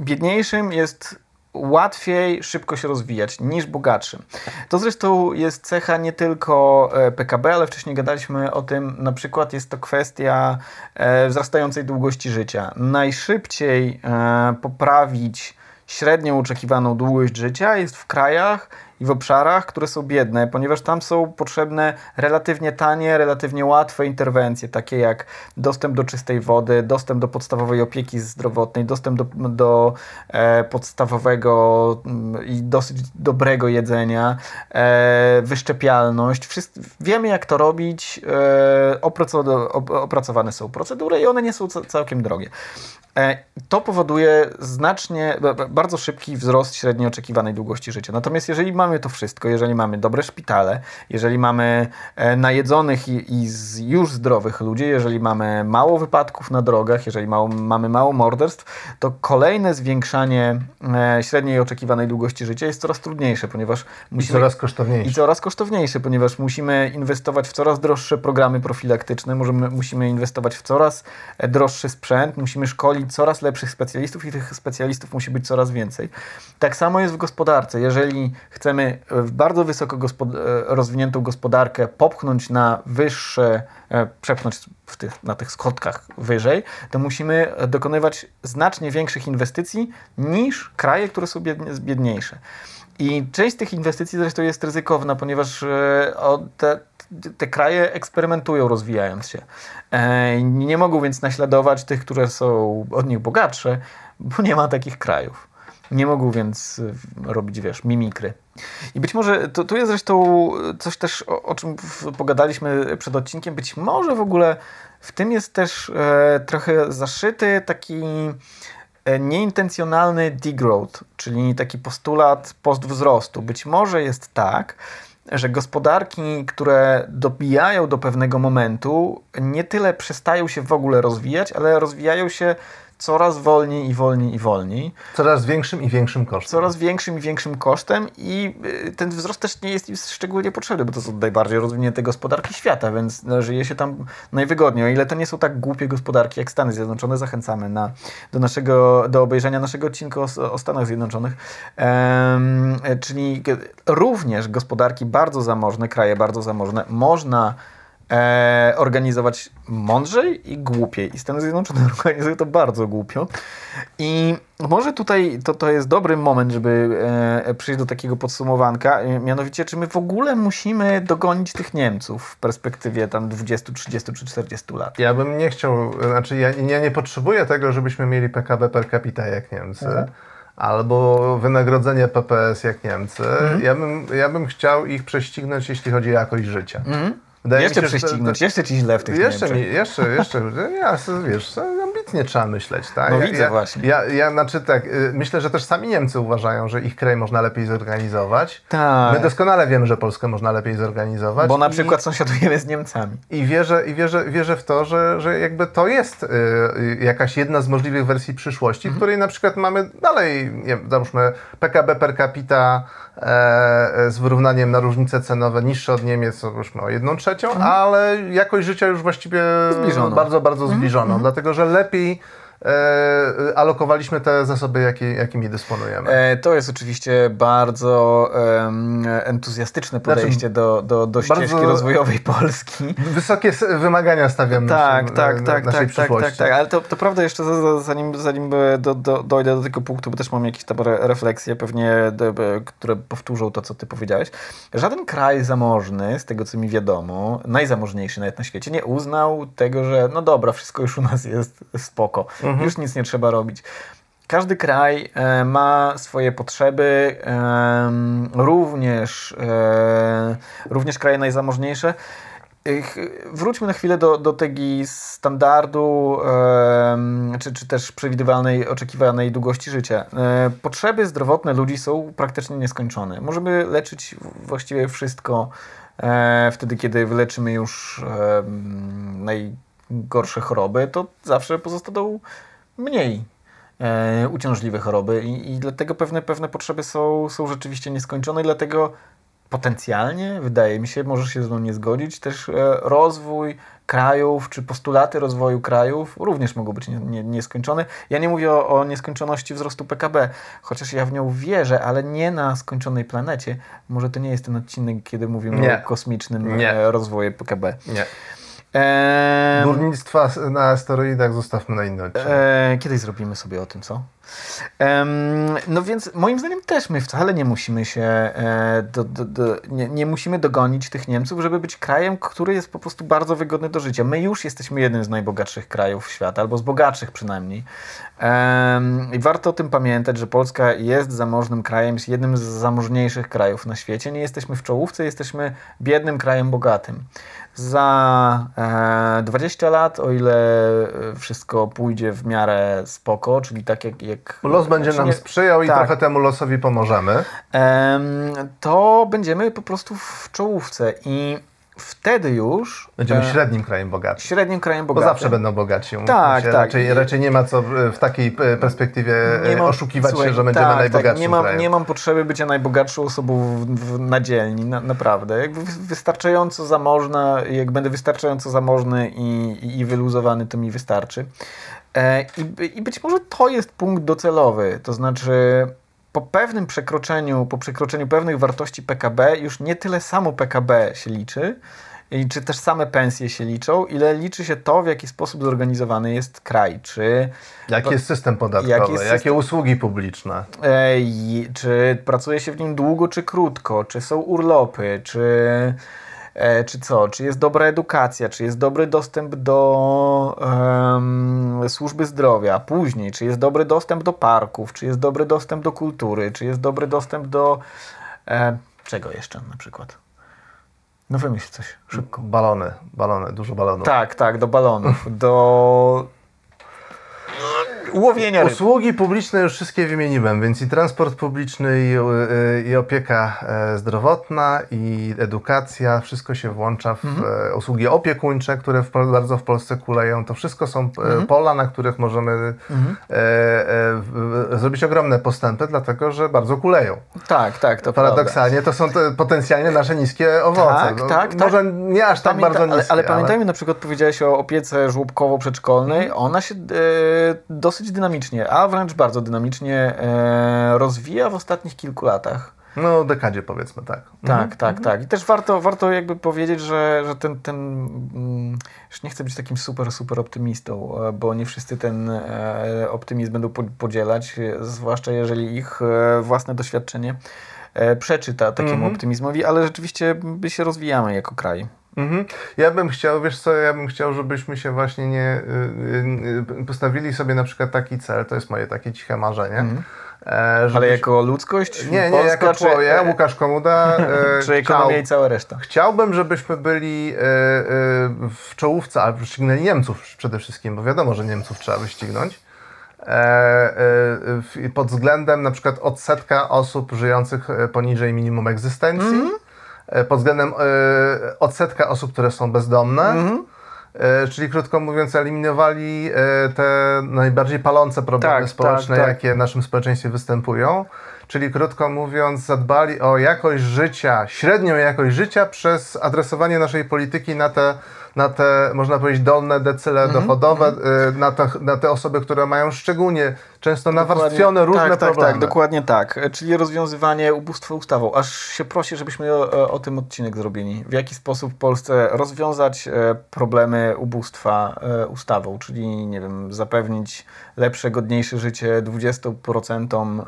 biedniejszym jest łatwiej szybko się rozwijać niż bogatszym. To zresztą jest cecha nie tylko e, PKB, ale wcześniej gadaliśmy o tym, na przykład jest to kwestia e, wzrastającej długości życia. Najszybciej e, poprawić średnią oczekiwaną długość życia jest w krajach, w obszarach, które są biedne, ponieważ tam są potrzebne relatywnie tanie, relatywnie łatwe interwencje, takie jak dostęp do czystej wody, dostęp do podstawowej opieki zdrowotnej, dostęp do, do e, podstawowego mm, i dosyć dobrego jedzenia, e, wyszczepialność. Wszyscy, wiemy, jak to robić. E, opracowane są procedury i one nie są całkiem drogie. E, to powoduje znacznie, bardzo szybki wzrost średniej oczekiwanej długości życia. Natomiast jeżeli mamy to wszystko, jeżeli mamy dobre szpitale, jeżeli mamy e, najedzonych i, już zdrowych ludzi, jeżeli mamy mało wypadków na drogach, jeżeli mało, mamy mało morderstw, to kolejne zwiększanie e, średniej oczekiwanej długości życia jest coraz trudniejsze, ponieważ musimy... I coraz kosztowniejsze. I coraz kosztowniejsze, ponieważ musimy inwestować w coraz droższe programy profilaktyczne, możemy, musimy inwestować w coraz droższy sprzęt, musimy szkolić coraz lepszych specjalistów i tych specjalistów musi być coraz więcej. Tak samo jest w gospodarce. Jeżeli chcemy w bardzo wysoko gospod rozwiniętą gospodarkę popchnąć na wyższe, e, przepchnąć tych, na tych schodkach wyżej, to musimy dokonywać znacznie większych inwestycji niż kraje, które są biedniejsze. I część z tych inwestycji zresztą jest ryzykowna, ponieważ e, te, te kraje eksperymentują, rozwijając się. E, nie mogą więc naśladować tych, które są od nich bogatsze, bo nie ma takich krajów. Nie mogą więc e, robić, wiesz, mimikry. I być może, to, tu jest zresztą coś też, o, o czym pogadaliśmy przed odcinkiem, być może w ogóle w tym jest też e, trochę zaszyty taki e, nieintencjonalny degrowth, czyli taki postulat postwzrostu. Być może jest tak, że gospodarki, które dobijają do pewnego momentu, nie tyle przestają się w ogóle rozwijać, ale rozwijają się coraz wolniej i wolniej i wolniej. Coraz większym i większym kosztem. Coraz większym i większym kosztem i y, ten wzrost też nie jest im szczególnie potrzebny, bo to są najbardziej rozwinięte gospodarki świata, więc no, żyje się tam najwygodniej. O ile to nie są tak głupie gospodarki jak Stany Zjednoczone, zachęcamy na, do, naszego, do obejrzenia naszego odcinka o, o Stanach Zjednoczonych. Ehm, czyli również gospodarki bardzo zamożne, kraje bardzo zamożne, można e, organizować mądrzej i głupiej. I Stany Zjednoczone <laughs> organizują to bardzo głupio. I może tutaj to, to jest dobry moment, żeby e, przyjść do takiego podsumowanka. E, mianowicie, czy my w ogóle musimy dogonić tych Niemców w perspektywie tam 20, 30 czy 40 lat? Ja bym nie chciał, znaczy ja, ja nie potrzebuję tego, żebyśmy mieli PKB per capita jak Niemcy. Mhm albo wynagrodzenie PPS jak Niemcy. Mhm. Ja, bym, ja bym chciał ich prześcignąć, jeśli chodzi o jakość życia. Mhm. Wydaje jeszcze się, prześcignąć, to, jeszcze ci źle w tych Jeszcze, mi, jeszcze, jeszcze, ja, wiesz, ambitnie trzeba myśleć, tak? No ja, widzę ja, właśnie. Ja, ja, znaczy tak, y, myślę, że też sami Niemcy uważają, że ich kraj można lepiej zorganizować. Tak. My doskonale wiemy, że Polskę można lepiej zorganizować. Bo na przykład sąsiadujemy z Niemcami. I wierzę, i wierzę, wierzę w to, że, że jakby to jest y, y jakaś jedna z możliwych wersji przyszłości, mhm. w której na przykład mamy dalej, nie załóżmy PKB per capita e, z wyrównaniem na różnice cenowe niższe od Niemiec, załóżmy o jedną trzecią, mhm. ale jakość życia już właściwie zbliżono. bardzo, bardzo mhm. zbliżono, mhm. dlatego że lepiej that be? E, alokowaliśmy te zasoby, jakie, jakimi dysponujemy. E, to jest oczywiście bardzo e, entuzjastyczne podejście znaczy, do, do, do ścieżki rozwojowej Polski. Wysokie wymagania stawiam tak, naszym, tak, tak, naszej tak, tak, tak, tak, ale to, to prawda jeszcze zanim, zanim do, do, dojdę do tego punktu, bo też mam jakieś tam refleksje pewnie, które powtórzą to, co ty powiedziałeś. Żaden kraj zamożny, z tego co mi wiadomo, najzamożniejszy nawet na świecie, nie uznał tego, że no dobra, wszystko już u nas jest spoko. Mhm mhm. już nic nie trzeba robić. Każdy kraj e, ma swoje potrzeby, również, e, również kraje najzamożniejsze. Wróćmy na chwilę do, do tego standardu, czy, czy też przewidywalnej, oczekiwanej długości życia. E, potrzeby zdrowotne ludzi są praktycznie nieskończone. Możemy leczyć właściwie wszystko wtedy, kiedy wyleczymy już najgorsze choroby, to zawsze pozostaną mniej e, uciążliwe choroby i, i dlatego pewne, pewne potrzeby są, są rzeczywiście nieskończone i dlatego potencjalnie, wydaje mi się, możesz się z mną nie zgodzić, też e, rozwój krajów, czy postulaty rozwoju krajów również mogą być nie, nie, nieskończone. Ja nie mówię o, o, nieskończoności wzrostu PKB, chociaż ja w nią wierzę, ale nie na skończonej planecie. Może to nie jest ten odcinek, kiedy mówimy nie. o kosmicznym nie. E, rozwoju PKB. Nie. Eee, Górnictwa na asteroidach zostawmy na inny odcinek. Eee, kiedyś zrobimy sobie o tym, co? No więc moim zdaniem też my wcale nie musimy się, e, do, do, do, nie, nie, musimy dogonić tych Niemców, żeby być krajem, który jest po prostu bardzo wygodny do życia. My już jesteśmy jednym z najbogatszych krajów świata, albo z bogatszych przynajmniej. I warto o tym pamiętać, że Polska jest zamożnym krajem, jest jednym z zamożniejszych krajów na świecie. Nie jesteśmy w czołówce, jesteśmy biednym krajem bogatym za e, 20 lat, o ile e, wszystko pójdzie w miarę spoko, czyli tak jak... jak Los będzie nam sprzyjał tak, i trochę temu losowi pomożemy. E, to będziemy po prostu w czołówce i wtedy już... Będziemy e, średnim krajem bogatym. Średnim krajem bogatym. Bo zawsze będą bogatsi. Tak, tak. Raczej, raczej nie ma co w takiej e, perspektywie e, mam, oszukiwać słuchaj, się, że będziemy tak, najbogatszym tak, nie mam, krajem. Nie mam potrzeby bycia najbogatszą osobą w, w, na dzielni, na, naprawdę. Jakby wystarczająco zamożna, jak będę wystarczająco zamożny i, i, i wyluzowany, to mi wystarczy. E, i, I być może to jest punkt docelowy, to znaczy po pewnym przekroczeniu, po przekroczeniu pewnych wartości PKB, już nie tyle samo PKB się liczy, czy też same pensje się liczą, ile liczy się to, w jaki sposób zorganizowany jest kraj. Czy, jaki jest system podatkowy, jak jest jakie system, usługi publiczne. E, czy pracuje się w nim długo, czy krótko, czy są urlopy, czy czy co, czy jest dobra edukacja, czy jest dobry dostęp do um, służby zdrowia, później, czy jest dobry dostęp do parków, czy jest dobry dostęp do kultury, czy jest dobry dostęp do e, czego jeszcze na przykład? No wymyśl coś szybko. Balony, balony, dużo balonów. Tak, tak, do balonów, do łowienia ryb. Usługi publiczne już wszystkie wymieniłem, więc i transport publiczny, i, y, i opieka e, zdrowotna, i edukacja, wszystko się włącza w mhm. E, usługi opiekuńcze, które w, bardzo w Polsce kuleją. To wszystko są e, mhm. pola, na których możemy mhm. e, e, zrobić ogromne postępy, dlatego że bardzo kuleją. Tak, tak, to Paradoksalnie prawda. to są te potencjalnie nasze niskie owoce. Tak, no, tak, może tak. nie aż tak Pamięta, bardzo niskie. Ale, ale, ale pamiętajmy, na przykład powiedziałeś o opiece żłobkowo-przedszkolnej, ona się e, dosyć dosyć dynamicznie, a wręcz bardzo dynamicznie e, rozwija w ostatnich kilku latach. No, dekadzie powiedzmy, tak. Tak, mhm. tak, tak. I też warto, warto jakby powiedzieć, że, że ten, ten mm, już nie chcę być takim super, super optymistą, e, bo nie wszyscy ten e, optymizm będą podzielać, zwłaszcza jeżeli ich własne doświadczenie przeczyta takiemu mhm. optymizmowi, ale rzeczywiście my się rozwijamy jako kraj. Mhm. Ja bym chciał, wiesz co, ja bym chciał, żebyśmy się właśnie nie y, y, postawili sobie na przykład taki cel, to jest moje takie ciche marzenie. Mhm. E, żebyś... Ale jako ludzkość? Nie, nie, Polska, jako czy... ja, Łukasz Komuda. <laughs> E, czy ekonomia chciał... i cała reszta? Chciałbym, żebyśmy byli e, e, w czołówce, ale wyścignęli Niemców przede wszystkim, bo wiadomo, że Niemców trzeba wyścignąć. E, e, pod względem na przykład odsetka osób żyjących poniżej minimum egzystencji. Mm -hmm E, pod względem e, odsetka osób, które są bezdomne. Mhm. E, czyli krótko mówiąc, eliminowali te najbardziej palące problemy tak społeczne, tak, tak. jakie w naszym społeczeństwie występują. Czyli krótko mówiąc, zadbali o jakość życia, średnią jakość życia przez adresowanie naszej polityki na te na te, można powiedzieć, dolne decyle mm -hmm, dochodowe, mm -hmm. na, te, na te osoby, które mają szczególnie często dokładnie, nawarstwione różne tak, problemy. Tak, tak, dokładnie tak. Czyli rozwiązywanie ubóstwa ustawą. Aż się prosi, żebyśmy o, o, tym odcinek zrobili. W jaki sposób w Polsce rozwiązać e, problemy ubóstwa e, ustawą, czyli, nie wiem, zapewnić lepsze, godniejsze życie 20%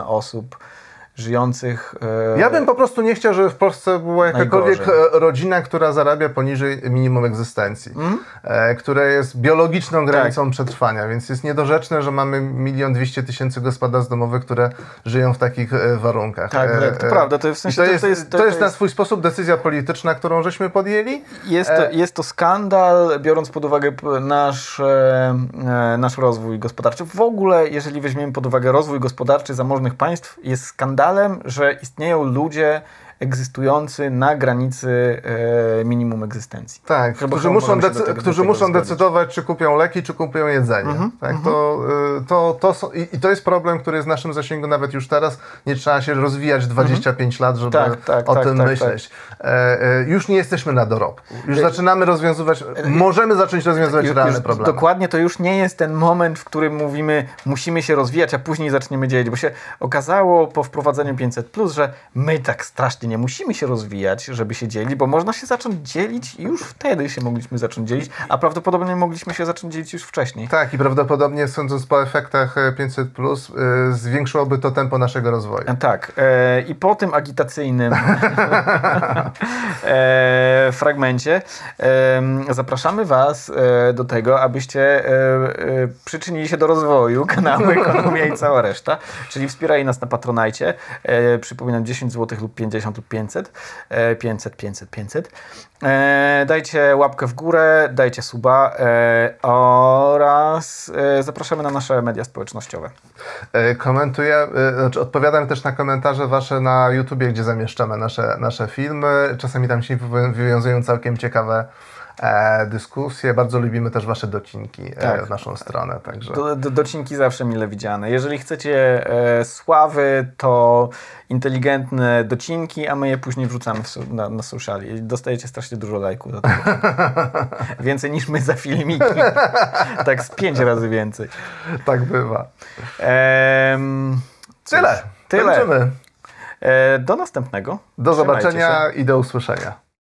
e, osób, żyjących. E, ja bym po prostu nie chciał, żeby w Polsce była jakakolwiek najgorzej. rodzina, która zarabia poniżej minimum egzystencji, mm? e, które jest biologiczną tak. granicą tak. przetrwania, więc jest niedorzeczne, że mamy milion dwieście tysięcy gospodarstw domowych, które żyją w takich e, warunkach. Tak, e, to prawda. To, w sensie, to, jest, to, jest, to, to jest na swój sposób decyzja polityczna, którą żeśmy podjęli. Jest to, e, jest to skandal, biorąc pod uwagę nasz, e, nasz rozwój gospodarczy. W ogóle, jeżeli weźmiemy pod uwagę rozwój gospodarczy zamożnych państw, jest skandal skandalem, że istnieją ludzie, egzystujący na granicy e, minimum egzystencji. Tak, którzy muszą, decy którzy muszą decydować, czy kupią leki, czy kupią jedzenie. Mm -hmm, tak, mm -hmm. to, to, to są, i, i, to jest problem, który jest w naszym zasięgu nawet już teraz. Nie trzeba się rozwijać 25 mm -hmm. lat, żeby tak, tak, o tak, tym tak, myśleć. Tak. E, e, już nie jesteśmy na dorobku. Już e, zaczynamy rozwiązywać, możemy zacząć rozwiązywać już, realne problemy. Dokładnie, to już nie jest ten moment, w którym mówimy, musimy się rozwijać, a później zaczniemy działać, bo się okazało po wprowadzeniu 500+, że my tak strasznie nie musimy się rozwijać, żeby się dzielić, bo można się zacząć dzielić i już wtedy się mogliśmy zacząć dzielić, a prawdopodobnie mogliśmy się zacząć dzielić już wcześniej. Tak, i prawdopodobnie sądząc po efektach 500, plus, yy, zwiększyłoby to tempo naszego rozwoju. Tak. Yy, I po tym agitacyjnym yy, <laughs> fragmencie zapraszamy Was do tego, abyście przyczynili się do rozwoju kanału Ekonomia i cała reszta, czyli wspierali nas na Patronajcie. Przypominam 10 zł lub 50 lub 500. 500, 500, 500. Dajcie łapkę w górę, dajcie suba oraz zapraszamy na nasze media społecznościowe. Komentuję, znaczy odpowiadam też na komentarze Wasze na YouTubie, gdzie zamieszczamy nasze, nasze filmy. Czasami tam się wywiązują całkiem ciekawe e, dyskusje. Bardzo lubimy też Wasze docinki e, tak. w naszą stronę. Także. Do, do, docinki zawsze mile widziane. Jeżeli chcecie e, sławy, to inteligentne docinki, a my je później wrzucamy na, na sociali. Dostajecie strasznie dużo lajków. <laughs> więcej niż my za filmiki. tak z pięć razy więcej. Tak bywa. Ehm, Tyle. Tyle. E, do następnego. Do zobaczenia się. i do usłyszenia.